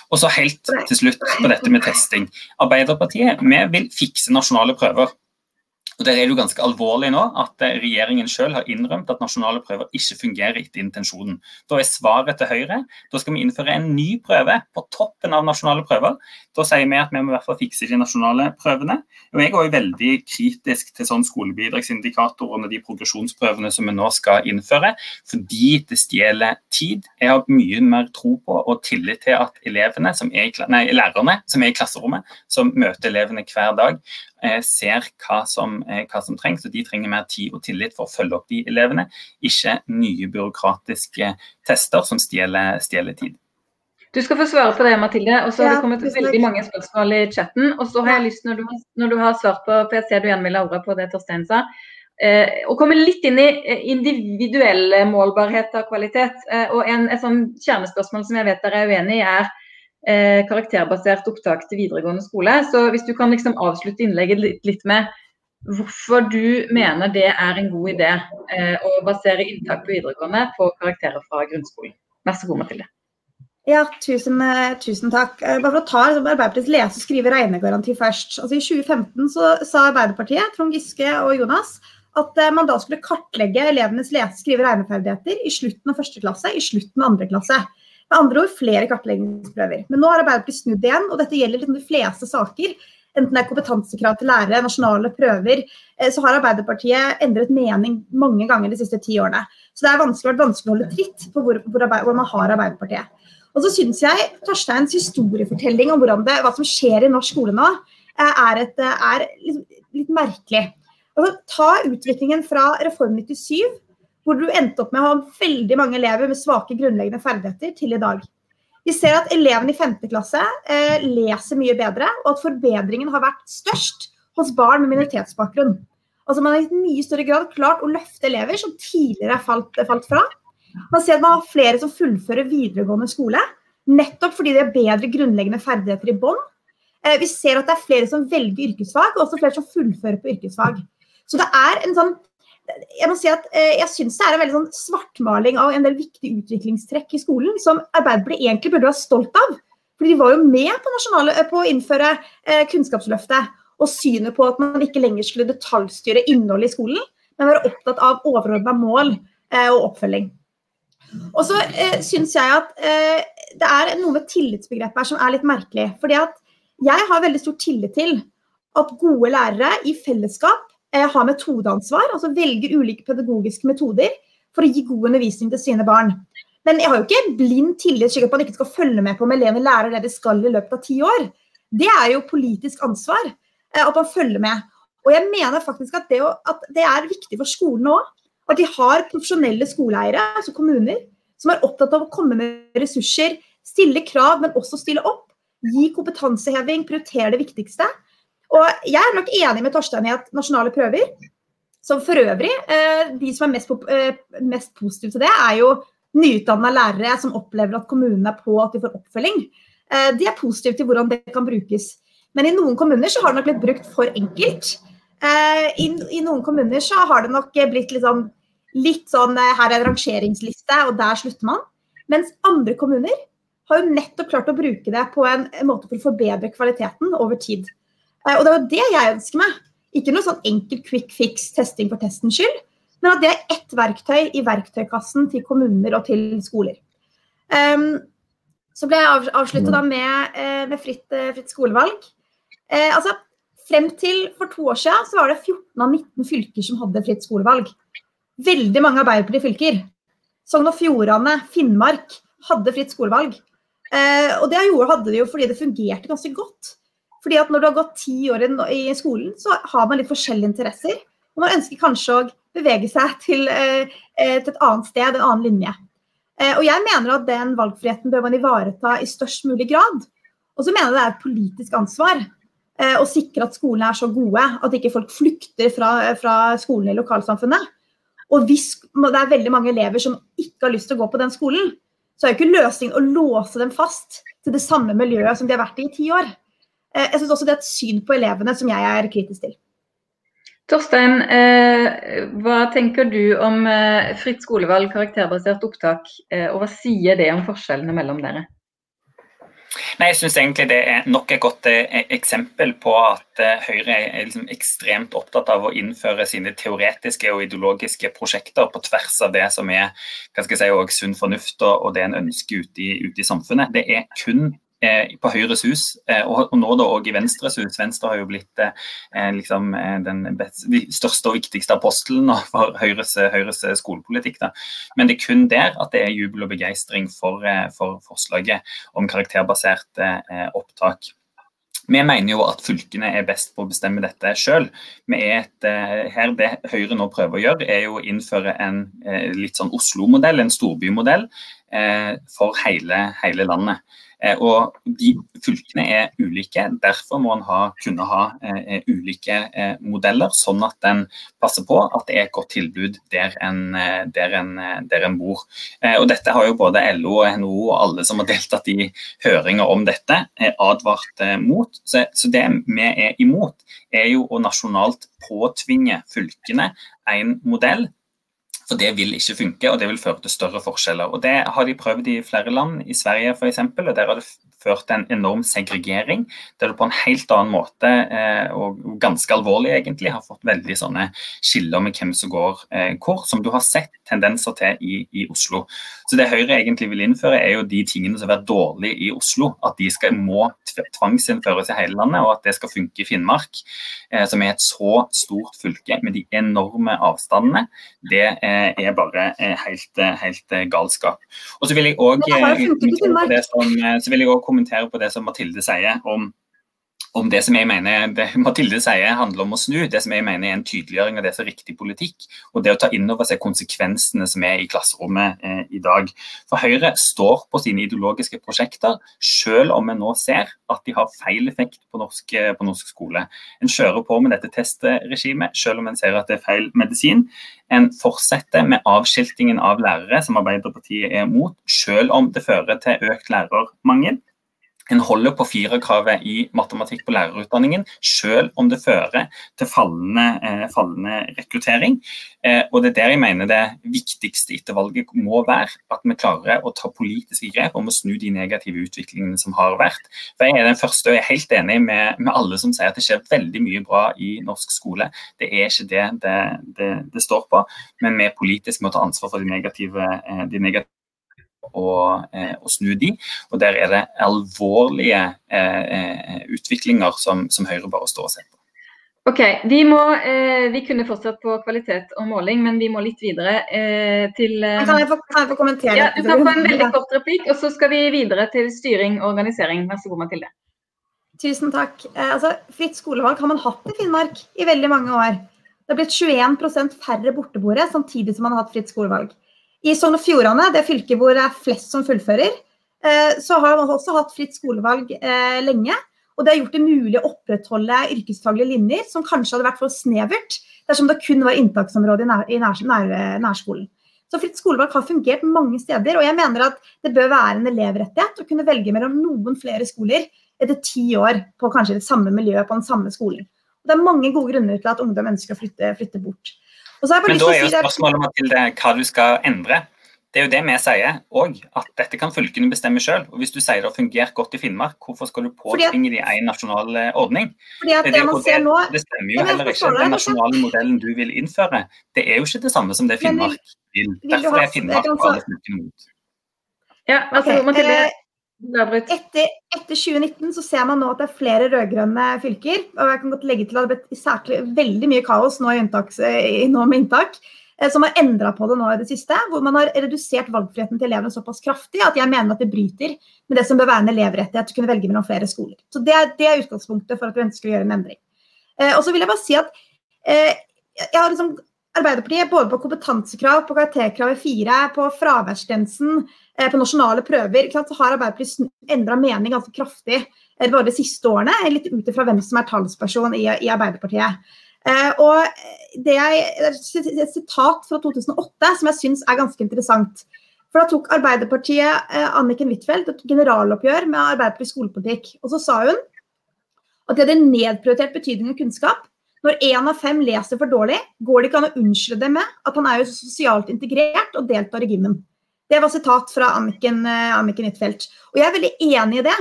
Og så helt til slutt på dette med testing. Arbeiderpartiet vi vil fikse nasjonale prøver. Og Der er det jo ganske alvorlig nå at eh, regjeringen selv har innrømt at nasjonale prøver ikke fungerer etter intensjonen. Da er svaret til Høyre da skal vi innføre en ny prøve på toppen av nasjonale prøver. Da sier vi at vi må i hvert fall fikse de nasjonale prøvene. Og Jeg er også veldig kritisk til sånn skolebidragsindikatorene, de progresjonsprøvene som vi nå skal innføre, fordi det stjeler tid. Jeg har mye mer tro på og tillit til at elevene som er, nei, lærerne som er i klasserommet, som møter elevene hver dag, ser hva som, eh, hva som, trengs, og de trenger mer tid og tillit for å følge opp de elevene, ikke nye byråkratiske tester som stjeler, stjeler tid. Du skal få svare på det, Mathilde. Og så har det kommet veldig mange spørsmål i chatten. Og så har jeg lyst, når du, når du har svart på, for jeg ser du igjen vil ha ordet på det Torstein sa, eh, å komme litt inn i eh, individuell målbarhet av kvalitet. Eh, og en, et sånn kjernespørsmål som jeg vet dere er uenig i, er eh, karakterbasert opptak til videregående skole. Så hvis du kan liksom avslutte innlegget litt, litt med hvorfor du mener det er en god idé eh, å basere inntak på videregående på karakterer fra grunnskolen. Vær så god, Mathilde. Ja, tusen, eh, tusen, takk. Eh, bare for å ta Arbeiderpartiets lese- og skrive-regnegaranti først. Altså, I 2015 så sa Arbeiderpartiet, Trond Giske og Jonas, at man da skulle kartlegge elevenes lese-, skrive- og regneferdigheter i slutten av første klasse, i slutten av andre klasse. Med andre ord flere kartleggingsprøver. Men nå har Arbeiderpartiet snudd igjen, og dette gjelder liksom de fleste saker. Enten det er kompetansekrav til lærere, nasjonale prøver, eh, så har Arbeiderpartiet endret mening mange ganger de siste ti årene. Så det er vært vanskelig å holde tritt på hvor, hvor, hvor man har Arbeiderpartiet. Og så syns jeg Torsteins historiefortelling om det, hva som skjer i norsk skole nå, eh, er, et, er litt, litt merkelig. Altså, ta utviklingen fra Reform 97 hvor du endte opp med å ha veldig mange elever med svake grunnleggende ferdigheter til i dag. Vi ser at elevene i 5. klasse eh, leser mye bedre, og at forbedringen har vært størst hos barn med minoritetsbakgrunn. Altså Man har i mye større grad klart å løfte elever som tidligere falt, falt fra. Man ser at man har flere som fullfører videregående skole, nettopp fordi de har bedre grunnleggende ferdigheter i bånn. Eh, vi ser at det er flere som velger yrkesfag, og også flere som fullfører på yrkesfag. Så det er en sånn jeg må si at eh, jeg syns det er en veldig sånn svartmaling av en del viktige utviklingstrekk i skolen som Arbeiderpartiet egentlig burde være stolt av. For de var jo med på, nasjonale, på å innføre eh, Kunnskapsløftet og synet på at man ikke lenger skulle detaljstyre innholdet i skolen, men være opptatt av overordna mål eh, og oppfølging. Og så eh, syns jeg at eh, det er noe med tillitsbegrepet her som er litt merkelig. fordi at jeg har veldig stor tillit til at gode lærere i fellesskap Eh, har metodeansvar, altså velger ulike pedagogiske metoder for å gi god undervisning til sine barn. Men jeg har jo ikke blind tillit slik at man ikke skal følge med på om elevene lærer det de skal i løpet av ti år. Det er jo politisk ansvar eh, at man følger med. Og jeg mener faktisk at det, at det er viktig for skolen òg. At de har profesjonelle skoleeiere, altså kommuner, som er opptatt av å komme med ressurser, stille krav, men også stille opp. Gi kompetanseheving, prioritere det viktigste. Og jeg er nok enig med Torstein i at nasjonale prøver, som for øvrig eh, De som er mest, eh, mest positive til det, er jo nyutdanna lærere som opplever at kommunene er på at de får oppfølging. Eh, de er positive til hvordan det kan brukes. Men i noen kommuner så har det nok blitt brukt for enkelt. I, i noen kommuner så har det nok blitt litt sånn, litt sånn Her er en rangeringsliste, og der slutter man. Mens andre kommuner har jo nettopp klart å bruke det på en måte for å forbedre kvaliteten over tid. Eh, og det jo det jeg ønsker meg. Ikke noe sånn enkel quick fix testing for testens skyld, men at det er ett verktøy i verktøykassen til kommuner og til skoler. Um, så ble jeg avsluttet da med, eh, med fritt, eh, fritt, skolevalg. Eh, altså, frem til for to år siden så var det 14 av 19 fylker som hadde fritt skolevalg. Veldig mange Arbeiderparti-fylker. Sogn og Fjordane, Finnmark hadde fritt skolevalg. Eh, og det hadde de jo fordi det fungerte ganske godt. Fordi at når du har gått ti år i skolen, så har man litt forskjellige interesser. Og man ønsker kanskje å bevege seg til, eh, eh, til et annet sted, en annen linje. Eh, og jeg mener at den valgfriheten bør man ivareta i størst mulig grad. Og så mener jeg det er et politisk ansvar å sikre at skolene er så gode at ikke folk flykter fra, fra skolene i lokalsamfunnet. Og hvis det er veldig mange elever som ikke har lyst til å gå på den skolen, så er jo ikke løsningen å låse dem fast til det samme miljøet som de har vært i i ti år. Jeg syns også det er et syn på elevene som jeg er kritisk til. Torstein, eh, hva tenker du om eh, fritt skolevalg, karakterbasert opptak, eh, og hva sier det om forskjellene mellom dere? Nei, jeg synes egentlig Det er nok et godt eh, eksempel på at eh, Høyre er liksom ekstremt opptatt av å innføre sine teoretiske og ideologiske prosjekter på tvers av det som er hva skal jeg si, sunn fornuft og, det en ønsker ute i, ute i samfunnet. Det er kun Eh, på Høyres hus, eh, og, nå da òg i Venstres hus. Venstre har jo blitt eh, liksom, den største og viktigste apostelen for Høyres, Høyres, skolepolitikk. Da. Men det er kun der at det er jubel og begeistring for, for forslaget om karakterbasert opptak. Vi mener jo at fylkene er best på å bestemme dette sjøl. Det Høyre nå prøver å gjøre, er jo å innføre en litt sånn Oslo-modell, en storbymodell, for hele, hele landet. Eh, og de Fylkene er ulike, derfor må en ha, kunne ha eh, ulike eh, modeller, sånn at en passer på at det er et godt tilbud der en, eh, der en, eh, der en bor. Eh, og Dette har jo både LO og NHO og alle som har deltatt i høringer om dette, advart mot. Så, så det vi er imot, er jo å nasjonalt påtvinge fylkene en modell for det vil ikke funke, og det vil føre til større forskjeller. Og Det har de prøvd i flere land, i Sverige f.eks., og der har det ført til en enorm segregering. Der du på en helt annen måte, eh, og ganske alvorlig egentlig, har fått veldig sånne skiller med hvem som går eh, hvor, som du har sett tendenser til i, i, Oslo. Så Det Høyre egentlig vil innføre, er jo de tingene som har vært dårlige i Oslo. At de skal, må tvangsinnføres i hele landet, og at det skal funke i Finnmark, eh, som er et så stort fylke med de enorme avstandene. Det er er bare helt, helt galskap. Og så vil jeg òg kommentere på det som Mathilde sier om om det som jeg mener det Mathilde sier handler om å snu, det som jeg mener er en tydeliggjøring av det som er riktig politikk, og det å ta inn over seg konsekvensene som er i klasserommet eh, i dag. For Høyre står på sine ideologiske prosjekter, selv om en nå ser at de har feil effekt på norsk, eh, på norsk skole. En kjører på med dette testregimet, selv om en ser at det er feil medisin. En fortsetter med avskiltingen av lærere, som Arbeiderpartiet er mot, selv om det fører til økt lærermangel. En holder på firerkravet i matematikk på lærerutdanningen, selv om det fører til fallende, eh, fallende rekruttering. Eh, og Det er der jeg mener det viktigste etter valget må være at vi klarer å ta politiske grep om å snu de negative utviklingene som har vært. For Jeg er den første og jeg er helt enig med, med alle som sier at det skjer veldig mye bra i norsk skole. Det er ikke det det, det, det står på, men vi politisk må ta ansvar for de negative, eh, de negative å, eh, å, snu de. Og der er det alvorlige eh, eh, utviklinger som, som, Høyre bare står og ser på. Ok, vi, må, eh, vi kunne fortsatt på kvalitet og måling, men vi må litt videre eh, til eh, kan, jeg få, kan, jeg få, kommentere? Ja, du kan få en veldig kort replikk, og så skal vi videre til styring og organisering. Vær så god, Mathilde. Tusen takk. altså, fritt skolevalg har man hatt i Finnmark i veldig mange år. Det har blitt 21% færre borteboere, samtidig som man har hatt fritt skolevalg. I Sogn og Fjordane, det fylket hvor det er flest som fullfører, eh, så har man også hatt fritt skolevalg eh, lenge. Og det har gjort det mulig å opprettholde yrkesfaglige linjer, som kanskje hadde vært for snevert dersom det kun var inntaksområde i, nær, nærskolen. Så fritt skolevalg har fungert mange steder, og jeg mener at det bør være en elevrettighet å kunne velge mellom noen flere skoler etter ti år på kanskje det samme miljøet på den samme skolen. Og det er mange gode grunner til at ungdom ønsker å flytte, flytte bort. Men da er jo spørsmålet Mathilde, hva du skal endre. Det er jo det vi sier òg, at dette kan fylkene bestemme sjøl. Hvis du sier det har fungert godt i Finnmark, hvorfor skal du påtvinge dem en nasjonal eh, ordning? Fordi at det, det, det, nå, det stemmer jo heller ikke. Den nasjonale modellen du vil innføre, det er jo ikke det samme som det Finnmark vil. Derfor er Finnmark på alle fylkene mot. Ja, altså, Mathilde, eh, etter, etter, 2019 så ser man nå at det er flere rød-grønne fylker. og jeg kan godt legge til at Det har blitt veldig mye kaos nå, inntaks, nå med inntak, eh, som har endra på det nå i det siste. Hvor man har redusert valgfriheten til elevene såpass kraftig at jeg mener at det bryter med det som bør være en elevrettighet å kunne velge mellom flere skoler. Så Det det er utgangspunktet for at vi ønsker å gjøre en endring. Eh, og så vil jeg bare si at eh, jeg har liksom Arbeiderpartiet både på kompetansekrav, på karakterkravet 4, på fraværsgrensen, eh, på nasjonale prøver, så har Arbeiderpartiet endra mening ganske kraftig eh, bare de siste årene, litt ut ifra hvem som er talsperson i, i Arbeiderpartiet. Eh, og det er et sitat fra 2008 som jeg syns er ganske interessant. For Da tok Arbeiderpartiet Anniken Huitfeldt et generaloppgjør med Arbeiderpartiets skolepolitikk. Og så sa hun At de hadde nedprioritert betydningen av kunnskap. Når én av fem leser for dårlig, går det ikke an å unnskylde det med at han er jo sosialt integrert og deltar i gymmen. Det var sitat fra Anniken, eh, Anniken Huitfeldt. Og jeg er veldig enig i det.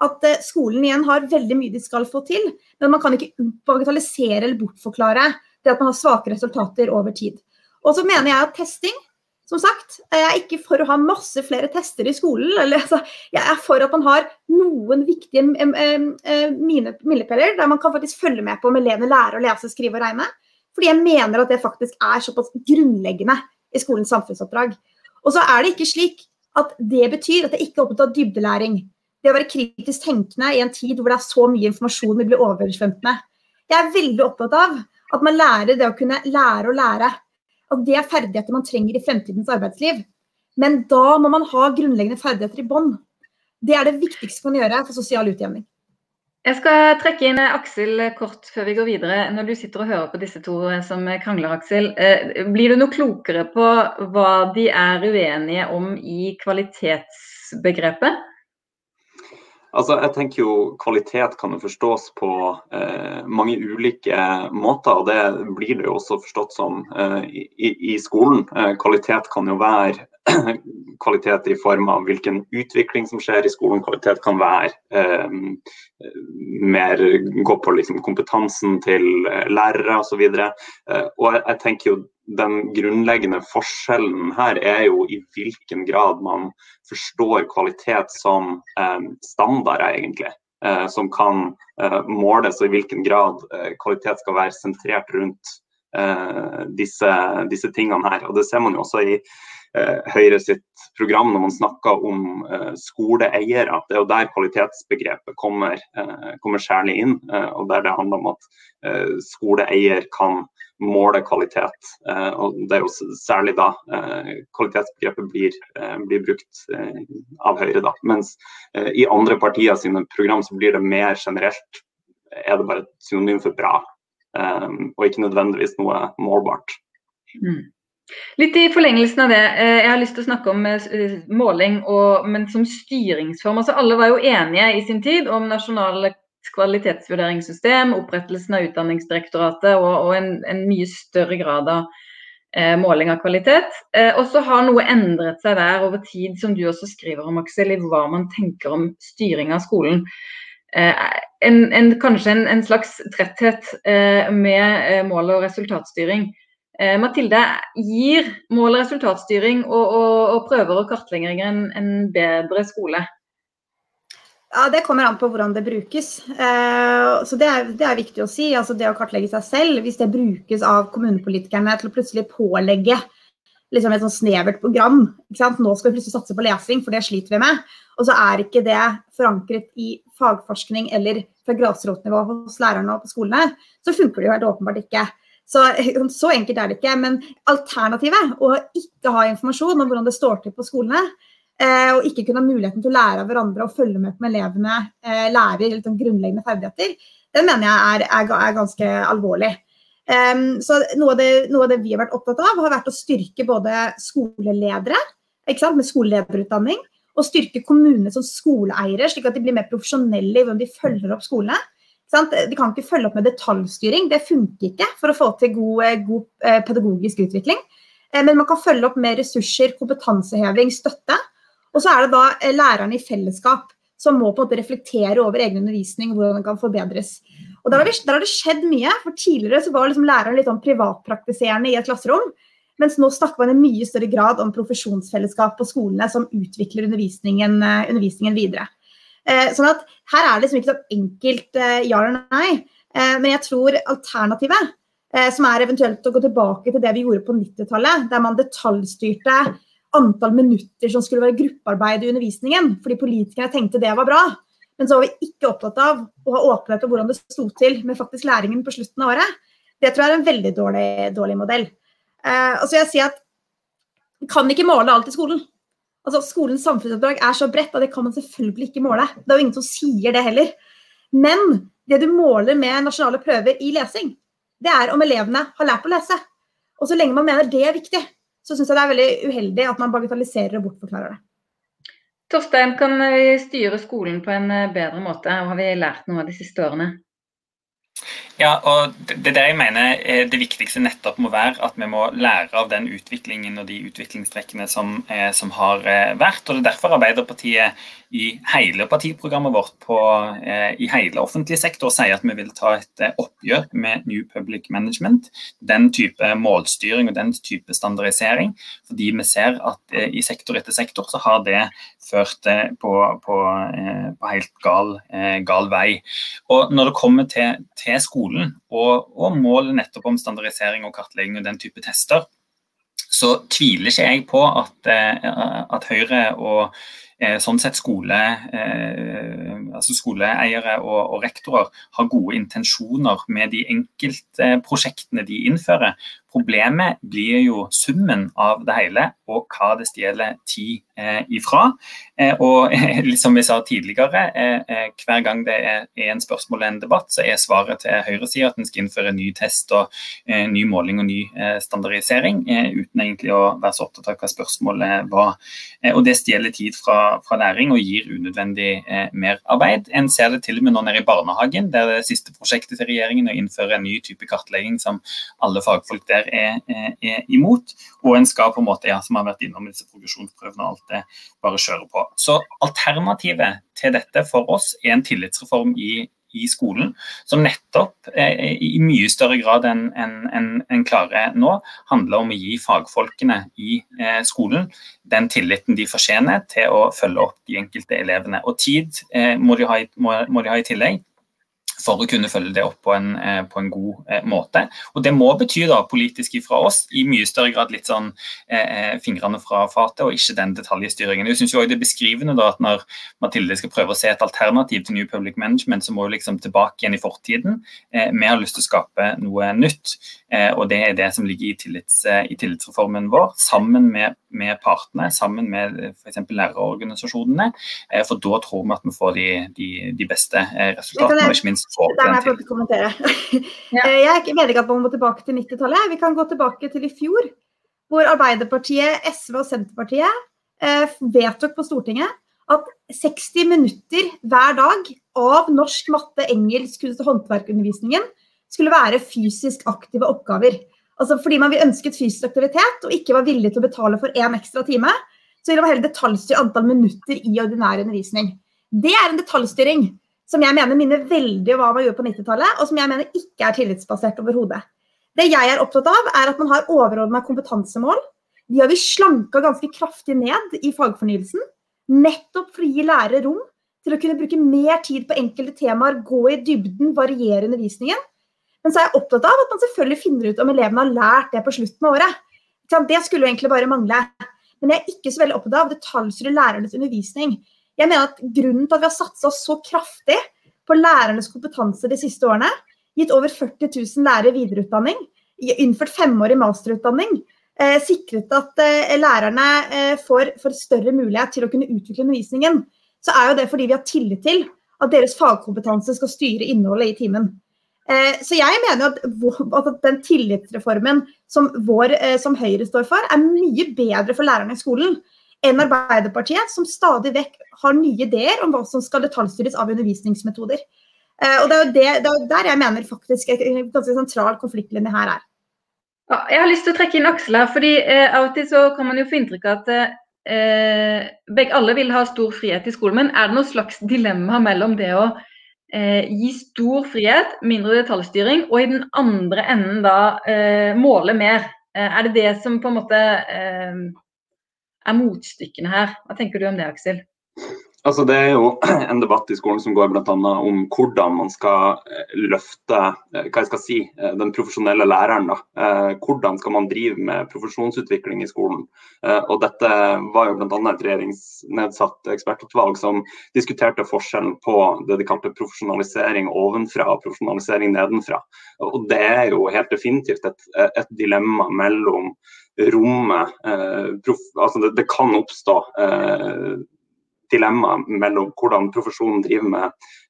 At eh, skolen igjen har veldig mye de skal få til, men man kan ikke bagatellisere eller bortforklare det at man har svake resultater over tid. Og så mener jeg at testing som sagt, jeg er ikke for å ha masse flere tester i skolen. Eller, altså, jeg er for at man har noen viktige milepæler der man kan faktisk følge med på om elevene lærer å lese, skrive og regne. Fordi jeg mener at det faktisk er såpass grunnleggende i skolens samfunnsoppdrag. Og så er det ikke slik at det betyr at det ikke er opptatt av dybdelæring. Det å være kritisk tenkende i en tid hvor det er så mye informasjon vi blir oversvømt med. Jeg er veldig opptatt av at man lærer det å kunne lære å lære at det er ferdigheter man trenger i fremtidens arbeidsliv. Men da må man ha grunnleggende ferdigheter i bånn. Det er det viktigste man kan gjøre for sosial utjevning. Jeg skal trekke inn Aksel kort før vi går videre. Når du sitter og hører på disse to som krangler, Aksel, eh, blir du noe klokere på hva de er uenige om i kvalitetsbegrepet? Altså, jeg tenker jo Kvalitet kan jo forstås på eh, mange ulike måter, og det blir det jo også forstått som eh, i, i, skolen. Eh, kvalitet kan jo være kvalitet i form av hvilken utvikling som skjer i skolen. Kvalitet kan være eh, mer gå på liksom, kompetansen til eh, lærere osv. Og, så eh, og jeg, jeg tenker jo den grunnleggende forskjellen her er jo i hvilken grad man forstår kvalitet som eh, standarder, egentlig. Eh, som kan eh, måles, og i hvilken grad eh, kvalitet skal være sentrert rundt disse, disse, tingene her. Og Det ser man jo også i eh, Høyre sitt program når man snakker om skoleeiere. Det er jo der kvalitetsbegrepet kommer, kommer særlig inn, og der det handler om at skoleeier kan måle kvalitet. Eh, og Det er jo særlig da eh, kvalitetsbegrepet blir, eh, blir brukt av Høyre. da. Mens i andre partier sine program så blir det mer generelt er det bare et synonym for bra, og ikke nødvendigvis noe målbart. Mm. Litt i forlengelsen av det, jeg har lyst til å snakke om måling, og, men som styringsform. Altså, alle var jo enige i sin tid om nasjonale kvalitetsvurderingssystem, opprettelsen av Utdanningsdirektoratet og, og en, en, mye større grad av eh, måling av kvalitet. Eh, og så har noe endret seg der over tid, som du også skriver om, Aksel, i hva man tenker om styring av skolen. Eh, en, en, kanskje en, slags tretthet eh, med eh, mål- og resultatstyring. Mathilde, gir mål- og resultatstyring og, og, og prøver og kartlegginger en bedre skole? Ja, Det kommer an på hvordan det brukes. Så det er, det er, viktig å si. altså Det å kartlegge seg selv, hvis det brukes av kommunepolitikerne til å plutselig pålegge liksom et sånn snevert program Nå skal vi plutselig satse på lesing, for det sliter vi med. Og så er ikke det forankret i fagforskning eller fra grasrotnivå hos lærerne og på skolene, så funker det jo helt åpenbart ikke. Så, så enkelt er det ikke. Men alternativet, å ikke ha informasjon om hvordan det står til på skolene, Eh, og ikke kunne ha muligheten til å lære av hverandre og følge med på med elevene eh, lærer litt om grunnleggende ferdigheter, den mener jeg er, er, er ganske alvorlig. Så noe av, det, noe av, det, vi har vært opptatt av, har vært å styrke både skoleledere med skolelederutdanning, og styrke kommunene som skoleeiere, slik at de blir mer profesjonelle i hvordan de følger opp skolene. De kan ikke følge opp med detaljstyring, det funker ikke for å få til god, eh, god pedagogisk utvikling. Men man kan følge opp med ressurser, kompetanseheving, støtte. Og så er det da eh, lærerne i fellesskap som må på en måte reflektere over egen undervisning, hvordan den kan forbedres. Og Der har, vi, der har det skjedd mye. for Tidligere så var liksom læreren litt sånn privatpraktiserende i et klasserom. Mens nå snakker man i mye større grad om profesjonsfellesskap på skolene som utvikler undervisningen, eh, undervisningen videre. Eh, sånn at Her er det liksom ikke sånn enkelt eh, ja eller nei. Eh, men jeg tror alternativet, eh, som er eventuelt å gå tilbake til det vi gjorde på 90-tallet, der man detaljstyrte antall minutter som skulle være gruppearbeid i undervisningen, fordi politikerne tenkte det var bra. Men så var vi ikke opptatt av å ha åpenhet om hvordan det sto til med faktisk læringen på slutten av året. Det tror jeg er en veldig dårlig, dårlig modell. Eh, vil jeg si at Vi kan ikke måle alt i skolen. Altså, Skolens samfunnsoppdrag er så bredt at det kan man selvfølgelig ikke måle. Det er jo ingen som sier det heller. Men det du måler med nasjonale prøver i lesing, det er om elevene har lært å lese. Og så lenge man mener det er viktig, så syns jeg det er veldig uheldig at man bagatelliserer og bortforklarer det. Torstein, kan vi styre skolen på en bedre måte? Har vi lært noe av de siste årene? Ja, og det der jeg mener det viktigste nettopp må være at vi må lære av den utviklingen og de utviklingstrekkene som, som har vært. og Det er derfor Arbeiderpartiet i hele partiprogrammet vårt på, eh, i hele offentlig sektor sier at vi vil ta et eh, oppgjør med New Public Management. Den type målstyring og den type standardisering. Fordi vi ser at eh, i sektor etter sektor så har det ført eh, på, på, eh, på, helt gal, eh, gal, vei. Og når det kommer til, til skolen og, og målet nettopp om standardisering og kartlegging og den type tester, så tviler ikke jeg på at, at Høyre og Eh, sånn sett skole, eh, altså skoleeiere og, og, rektorer har gode intensjoner med de enkeltprosjektene de innfører. Problemet blir jo summen av det hele og hva det stjeler tid eh, ifra. Eh, og som vi sa tidligere, eh, eh, hver gang det er, er en spørsmål eller en debatt, så er svaret til høyresida at en skal innføre ny test og eh, ny måling og ny eh, standardisering, uten egentlig å være så opptatt av hva spørsmålet var. og Det stjeler tid fra, fra læring og gir unødvendig merarbeid. En ser det til og med nå nede i barnehagen, der det siste prosjektet til regjeringen er å innføre en ny type kartlegging som alle fagfolk der er, er, imot. Og en skal på en måte, ja, som har vært innom disse progresjonsprøvene og alt det, bare kjøre på. Så alternativet til dette for oss er en tillitsreform i, i skolen, som nettopp eh, i mye større grad enn en, en, en klarer nå, handler om å gi fagfolkene i eh, skolen den tilliten de fortjener til å følge opp de enkelte elevene. Og tid eh, må, de ha, må, må de ha i tillegg for å kunne følge det opp på en, eh, på en god eh, måte. Og Det må bety da politisk fra oss i mye større grad litt sånn eh, eh fingrene fra fatet, og ikke den detaljstyringen. Jeg synes jo også Det er beskrivende da at når Mathilde skal prøve å se et alternativ til New Public Management, så må hun liksom tilbake igjen i fortiden. Eh, vi har lyst til å skape noe nytt, eh, og det er det som ligger i, tillits, i tillitsreformen vår, sammen med, med partene, sammen med f.eks. lærerorganisasjonene. for da tror vi at vi får de, de, de beste resultatene, og ikke minst får den til. kommentere. Ja. Eh, jeg mener ikke at man må tilbake til 90-tallet. Vi kan gå tilbake til i fjor, hvor Arbeiderpartiet, SV og Senterpartiet eh, vedtok på Stortinget at 60 minutter hver dag av norsk, matte, engelsk, kunst- og håndverkundervisningen skulle være fysisk aktive oppgaver. Altså Fordi man ønsket fysisk aktivitet og ikke var villig til å betale for én ekstra time, så ville man heller detaljstyre antall minutter i ordinær undervisning. Det er en detaljstyring som jeg mener minner veldig om hva man gjorde på 90-tallet, og som jeg mener ikke er tillitsbasert overhodet. Det jeg er opptatt av, er at man har overordna kompetansemål. De har vi slanka ganske kraftig ned i fagfornyelsen. Nettopp for å gi lærere rom til å kunne bruke mer tid på enkelte temaer, gå i dybden, variere undervisningen. Men så er jeg opptatt av at man selvfølgelig finner ut om elevene har lært det på slutten av året. Det skulle jo egentlig bare mangle. Men jeg er ikke så veldig opptatt av å detaljstyre lærernes undervisning. Jeg mener at Grunnen til at vi har satsa så kraftig på lærernes kompetanse de siste årene, gitt over 40 000 lærere videreutdanning, innført femårig masterutdanning, eh, sikret at eh, lærerne eh, får, får, større mulighet til å kunne utvikle undervisningen, så er jo det fordi vi har tillit til at deres fagkompetanse skal styre innholdet i timen. Eh, så jeg mener at, at den tillitsreformen som, vår, eh, som Høyre står for, er mye bedre for lærerne i skolen enn Arbeiderpartiet, som stadig vekk har nye ideer om hva som skal detaljstyres av undervisningsmetoder. Eh, og Det er jo det, det er der jeg mener faktisk en ganske sentral konfliktlinje her er. Ja, jeg har lyst til å trekke inn Aksel her, fordi eh, av og til så kan man jo få inntrykk av at eh, begge alle vil ha stor frihet i skolen. Men er det noe slags dilemma mellom det å eh, gi stor frihet, mindre detaljstyring, og i den andre enden da eh, måle mer? Eh, er det det som på en måte er motstykkene her. Hva tenker du om det, Aksel? Altså, det er jo en debatt i skolen som går bl.a. om hvordan man skal eh, løfte eh, hva jeg skal si, eh, den profesjonelle læreren. Da. Hvordan skal man drive med profesjonsutvikling i skolen. Og Dette var jo bl.a. et regjeringsnedsatt ekspertutvalg som diskuterte forskjellen på det de kalte profesjonalisering ovenfra og profesjonalisering nedenfra. Og Det er jo helt definitivt et, et dilemma mellom rommet eh, altså det, det, kan oppstå eh, dilemma mellom hvordan profesjonen driver med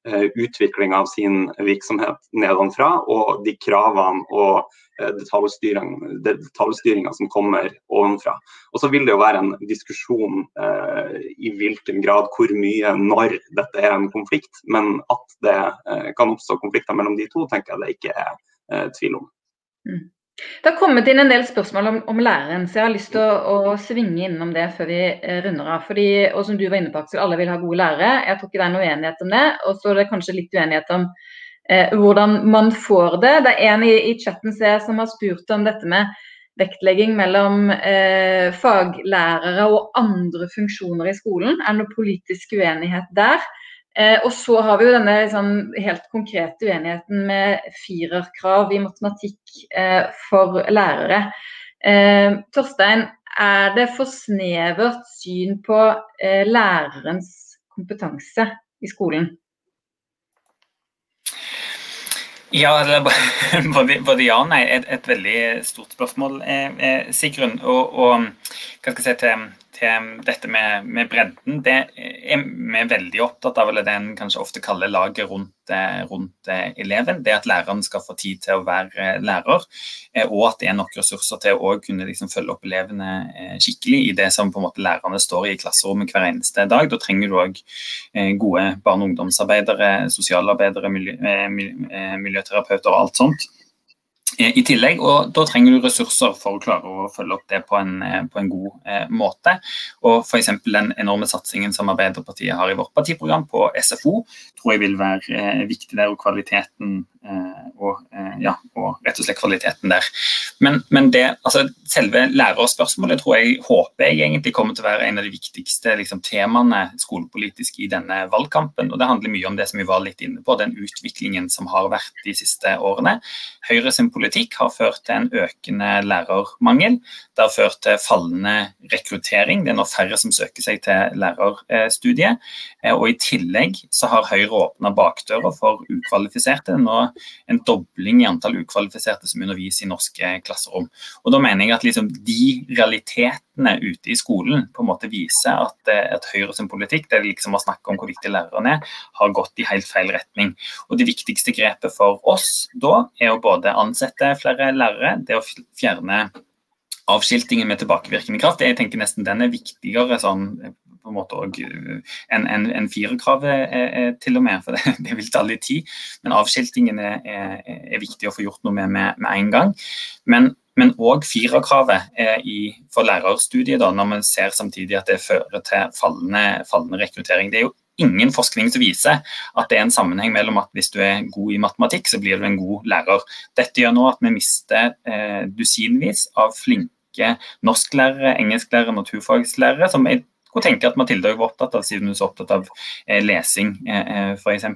uh, utvikling av sin virksomhet nedenfra, og de kravene og detaljstyringa som kommer ovenfra. Og så vil det jo være en diskusjon eh, i hvilken grad, hvor mye, når dette er en konflikt. Men at det kan oppstå konflikter mellom de to, tenker jeg det ikke er tvil om. Mm. Det har kommet inn en del spørsmål om, om læreren, så jeg har lyst til å, å, svinge innom det før vi eh, runder av. Fordi, og som du var inne på, Aksel, alle vil ha gode lærere. Jeg tror ikke det er noe uenighet om det. Og så er det kanskje litt uenighet om eh, hvordan man får det. Det er en i, i chatten jeg, som har spurt om dette med vektlegging mellom eh, faglærere og andre funksjoner i skolen. Er det noe politisk uenighet der? Eh, og så har vi jo denne liksom, helt konkrete uenigheten med firerkrav i matematikk eh, for lærere. Eh, Torstein, er det for snevert syn på eh, lærerens kompetanse i skolen? Ja, både, både, ja og nei. Et, et veldig stort spørsmål, eh, eh Sigrun. Og, og, hva skal jeg si til til dette med, med, bredden, det er vi veldig opptatt av, eller det en kanskje ofte kaller laget rundt, eh, rundt, eh, eleven. Det at læreren skal få tid til å være eh, lærer, og at det er nok ressurser til å kunne liksom følge opp elevene skikkelig i det som på en måte lærerne står i i klasserommet hver eneste dag. Da trenger du òg gode barne- og ungdomsarbeidere, sosialarbeidere, miljø, miljøterapeuter og alt sånt i tillegg. og Da trenger du ressurser for å klare å følge opp det på en, eh, på en god eh, måte. og F.eks. den enorme satsingen som Arbeiderpartiet har i vårt partiprogram på SFO, tror jeg vil være eh, viktig der. og kvaliteten eh, og, eh, ja, rett og slett kvaliteten der. Men, men det, altså, selve lærerspørsmålet tror jeg håper jeg egentlig kommer til å være en av de viktigste liksom, temaene skolepolitisk i denne valgkampen. og Det handler mye om det som vi var litt inne på, den utviklingen som har vært de siste årene. Høyre sin politikk har ført til en økende lærermangel. Det har ført til fallende rekruttering. Det er nå færre som søker seg til lærerstudiet. Eh, og I tillegg så har Høyre åpna bakdøra for ukvalifiserte. Nå en dobling i antall ukvalifiserte som underviser i norske klasserom. Og Da mener jeg at liksom de realitetene ute i skolen på en måte viser at, eh, at Høyre sin politikk, det er liksom å snakke om hvor viktig læreren er, har gått i helt feil retning. Og Det viktigste grepet for oss da er å både ansette flere lærere, det å fjerne avskiltingen med tilbakevirkende kraft. Jeg tenker nesten den er viktigere sånn, på en måte også, en, en, en firerkrav til og med, for det, det, vil ta litt tid. Men avskiltingen er, er, er, viktig å få gjort noe med med, med en gang. Men men òg firerkravet for lærerstudiet, da, når man ser samtidig at det fører til fallende, fallende rekruttering. Det er jo ingen forskning som viser at det er en sammenheng mellom at hvis du er god i matematikk, så blir du en god lærer. Dette gjør nå at vi mister eh, dusinvis av flinke norsklærere, engelsklærere, naturfagslærere, som jeg kunne tenke at Mathilde var opptatt av, siden hun er så opptatt av eh, lesing, eh, eh f.eks.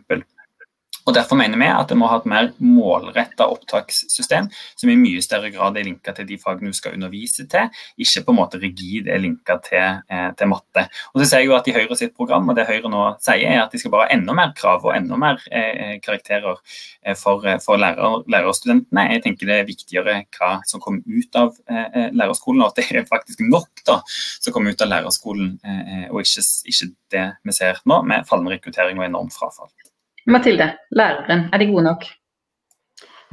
Og Derfor mener vi at det må ha et mer målretta opptakssystem som i mye større grad er linka til de fagene du skal undervise til, ikke på en måte rigid er linka til, eh, til, matte. Og så ser jeg jo at I Høyre sitt program og det Høyre nå sier, er at de skal bare ha enda mer krav og enda mer eh, karakterer eh, for, eh, for lærer, lærerstudentene. Jeg tenker det er viktigere hva som kommer ut av eh, lærerskolen, og at det er faktisk nok da, som kommer ut av lærerskolen, eh, og ikke, ikke det vi ser nå, med fallende rekruttering og enormt frafall. Mathilde, læreren, er de gode nok?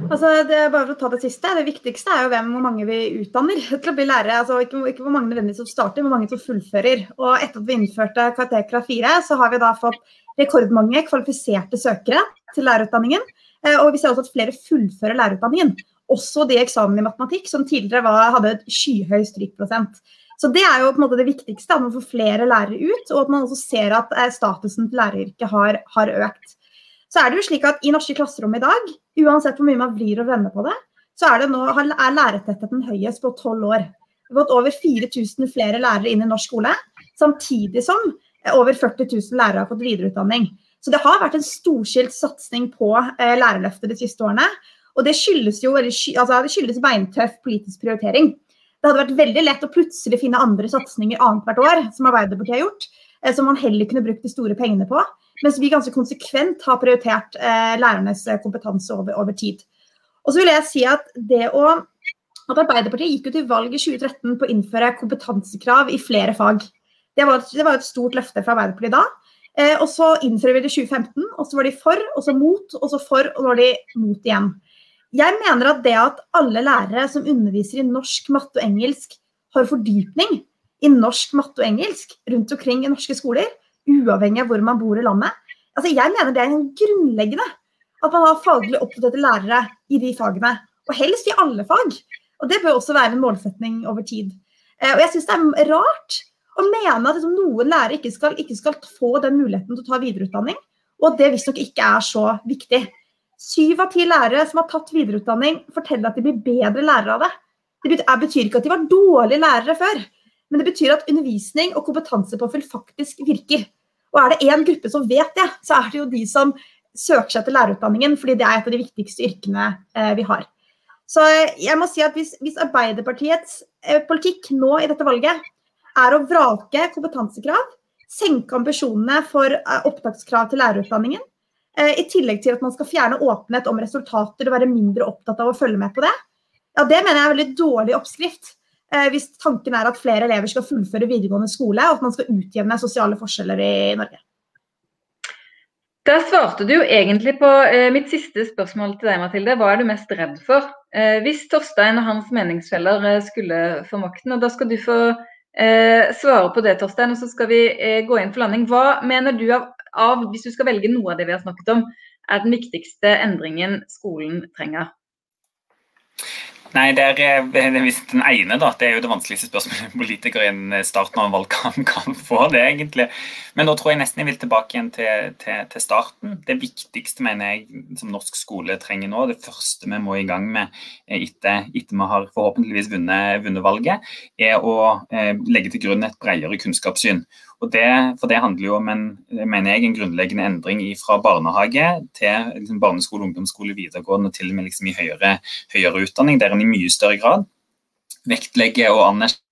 Altså, det er bare for å ta Det siste, det viktigste er jo hvem hvor mange vi utdanner til å bli lærere. Altså, ikke, ikke hvor mange nødvendigvis som starter, hvor mange som fullfører. Og Etter at vi innførte karakterkrav 4, så har vi da fått rekordmange kvalifiserte søkere til lærerutdanningen. Eh, og vi ser også at flere fullfører lærerutdanningen. Også de eksamene i matematikk som tidligere var, hadde et skyhøy strykprosent. Så Det er jo på en måte det viktigste, at man får flere lærere ut, og at man også ser at eh, statusen til læreryrket har, har økt så er det jo slik at i norske klasserom i dag, uansett hvor mye man vrir og vender på det, så er, det nå, er lærertettheten høyest på tolv år. Vi har fått over 4000 flere lærere inn i norsk skole, samtidig som over 40 000 lærere har fått videreutdanning. Så det har vært en storskilt satsing på eh, lærerløftet de siste årene. Og det skyldes jo altså det skyldes beintøff politisk prioritering. Det hadde vært veldig lett å plutselig finne andre satsinger annethvert år, som Arbeiderpartiet har gjort, eh, som man heller kunne brukt de store pengene på. Mens vi ganske konsekvent har prioritert eh, lærernes eh, kompetanse over, over, tid. Og så vil jeg si at det å at Arbeiderpartiet gikk jo til valg i 2013 på å innføre kompetansekrav i flere fag. Det var, det var et stort løfte fra Arbeiderpartiet da. Eh, og så innfører vi det i 2015, og så var de for, og så mot, og så for, og så var de mot igjen. Jeg mener at det at alle lærere som underviser i norsk, matte og engelsk, har fordypning i norsk, matte og engelsk rundt omkring i norske skoler, uavhengig av hvor man bor i landet, altså jeg mener det er en grunnleggende at man har faglig oppdaterte lærere i de fagene. Og helst i alle fag. Og det bør også være en målsetning over tid. Eh, og jeg syns det er rart å mene at liksom, noen lærere ikke skal, ikke skal, få den muligheten til å ta videreutdanning, og at det visstnok ikke er så viktig. Syv av ti lærere som har tatt videreutdanning, forteller at de blir bedre lærere av det. Det betyr ikke at de var dårlige lærere før, men det betyr at undervisning og kompetansepåfyll faktisk virker. Og er det én gruppe som vet det, så er det jo de som søker seg til lærerutdanningen, fordi det er et av de viktigste yrkene eh, vi har. Så jeg må si at hvis, hvis Arbeiderpartiets eh, politikk nå i dette valget er å vrake kompetansekrav, senke ambisjonene for eh, opptakskrav til lærerutdanningen. Eh, I tillegg til at man skal fjerne åpenhet om resultater og være mindre opptatt av å følge med på det. Ja, Det mener jeg er en veldig dårlig oppskrift. Eh, hvis tanken er at flere elever skal fullføre videregående skole, og at man skal utjevne sosiale forskjeller i Norge. Da svarte du jo egentlig på eh, mitt siste spørsmål til deg, Mathilde. Hva er du mest redd for? Eh, hvis Torstein og hans meningsfeller skulle få makten, og da skal du få svare på det, Torstein, og så skal vi gå inn for landing. Hva mener du av, av, hvis du skal velge noe av det vi har snakket om, er den viktigste endringen skolen trenger? Nei, det er, det er den ene, da. Det er jo det vanskeligste spørsmålet politikere i en starten av en valgkamp kan få. det egentlig. Men nå tror jeg nesten jeg vil tilbake igjen til, til, til, starten. Det viktigste mener jeg som norsk skole trenger nå, det første vi må i gang med etter, etter vi har forhåpentligvis vunnet, vunnet valget, er å eh, legge til grunn et bredere kunnskapssyn. Og det, for det handler jo om en, mener jeg, en grunnleggende endring fra barnehage til liksom, barneskole, ungdomsskole, videregående og til og med liksom, i høyere, høyere utdanning, der en i mye større grad vektlegger og anerkjenner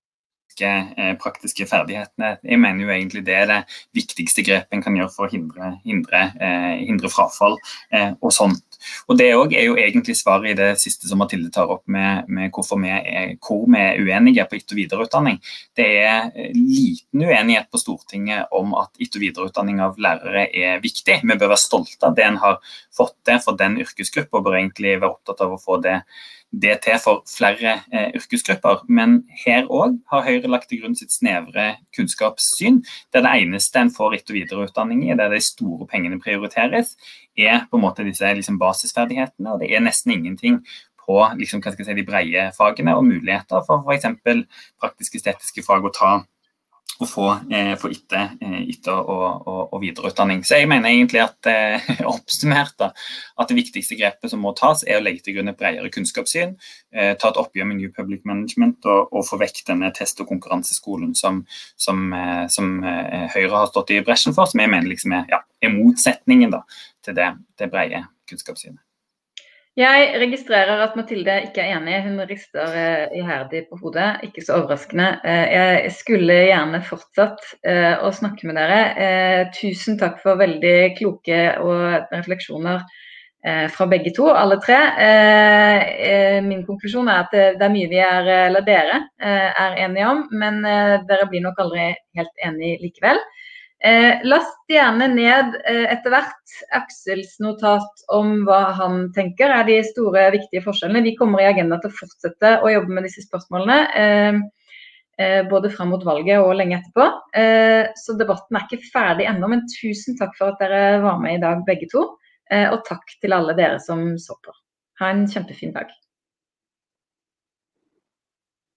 praktiske ferdighetene. Jeg mener jo egentlig det er det viktigste grepet en kan gjøre for å hindre, hindre, eh, hindre frafall eh, og sånt. Og Det er jo egentlig svaret i det siste som Mathilde tar opp med, med hvorfor vi er, hvor vi er uenige på etter- og videreutdanning. Det er eh, liten uenighet på Stortinget om at etter- og videreutdanning av lærere er viktig. Vi bør være stolte av det en har fått til for den yrkesgruppa, bør egentlig være opptatt av å få det til for flere eh, yrkesgrupper. Men her òg har Høyre lagt til grunn sitt snevre kunnskapssyn. Det er det eneste en får etter- og videreutdanning i, der de store pengene prioriteres, er på en måte disse liksom, basisferdighetene. Og det er nesten ingenting på liksom, si, de brede fagene og muligheter for f.eks. praktisk-estetiske fag å ta å få, eh, få etter, eh, etter og, og, og, videreutdanning. Så jeg mener egentlig at eh, oppsummert da, at det viktigste grepet som må tas, er å legge til grunn et bredere kunnskapssyn. Ta et oppgjør med New Public Management og, og få vekk denne test- og konkurranseskolen som, som, som Høyre har stått i bresjen for, som jeg mener liksom er, ja, er motsetningen da, til det, det brede kunnskapssynet. Jeg registrerer at Mathilde ikke er enig. Hun rister eh, iherdig på hodet. Ikke så overraskende. Eh, jeg skulle gjerne fortsatt eh, å snakke med dere. Tusen takk for veldig kloke og refleksjoner fra begge to, alle tre. Min konklusjon er at det er mye vi er, eller dere er enige om, men dere blir nok aldri helt enige likevel. Eh, last gjerne ned eh, etter hvert Aksels notat om hva han tenker er de store, viktige forskjellene. Vi kommer i agenda til å fortsette å jobbe med disse spørsmålene. Eh, eh både fram mot valget og lenge etterpå. Eh, så debatten er ikke ferdig ennå, men tusen takk for at dere var med i dag begge to. Eh, og takk til alle dere som så på. Ha en kjempefin dag.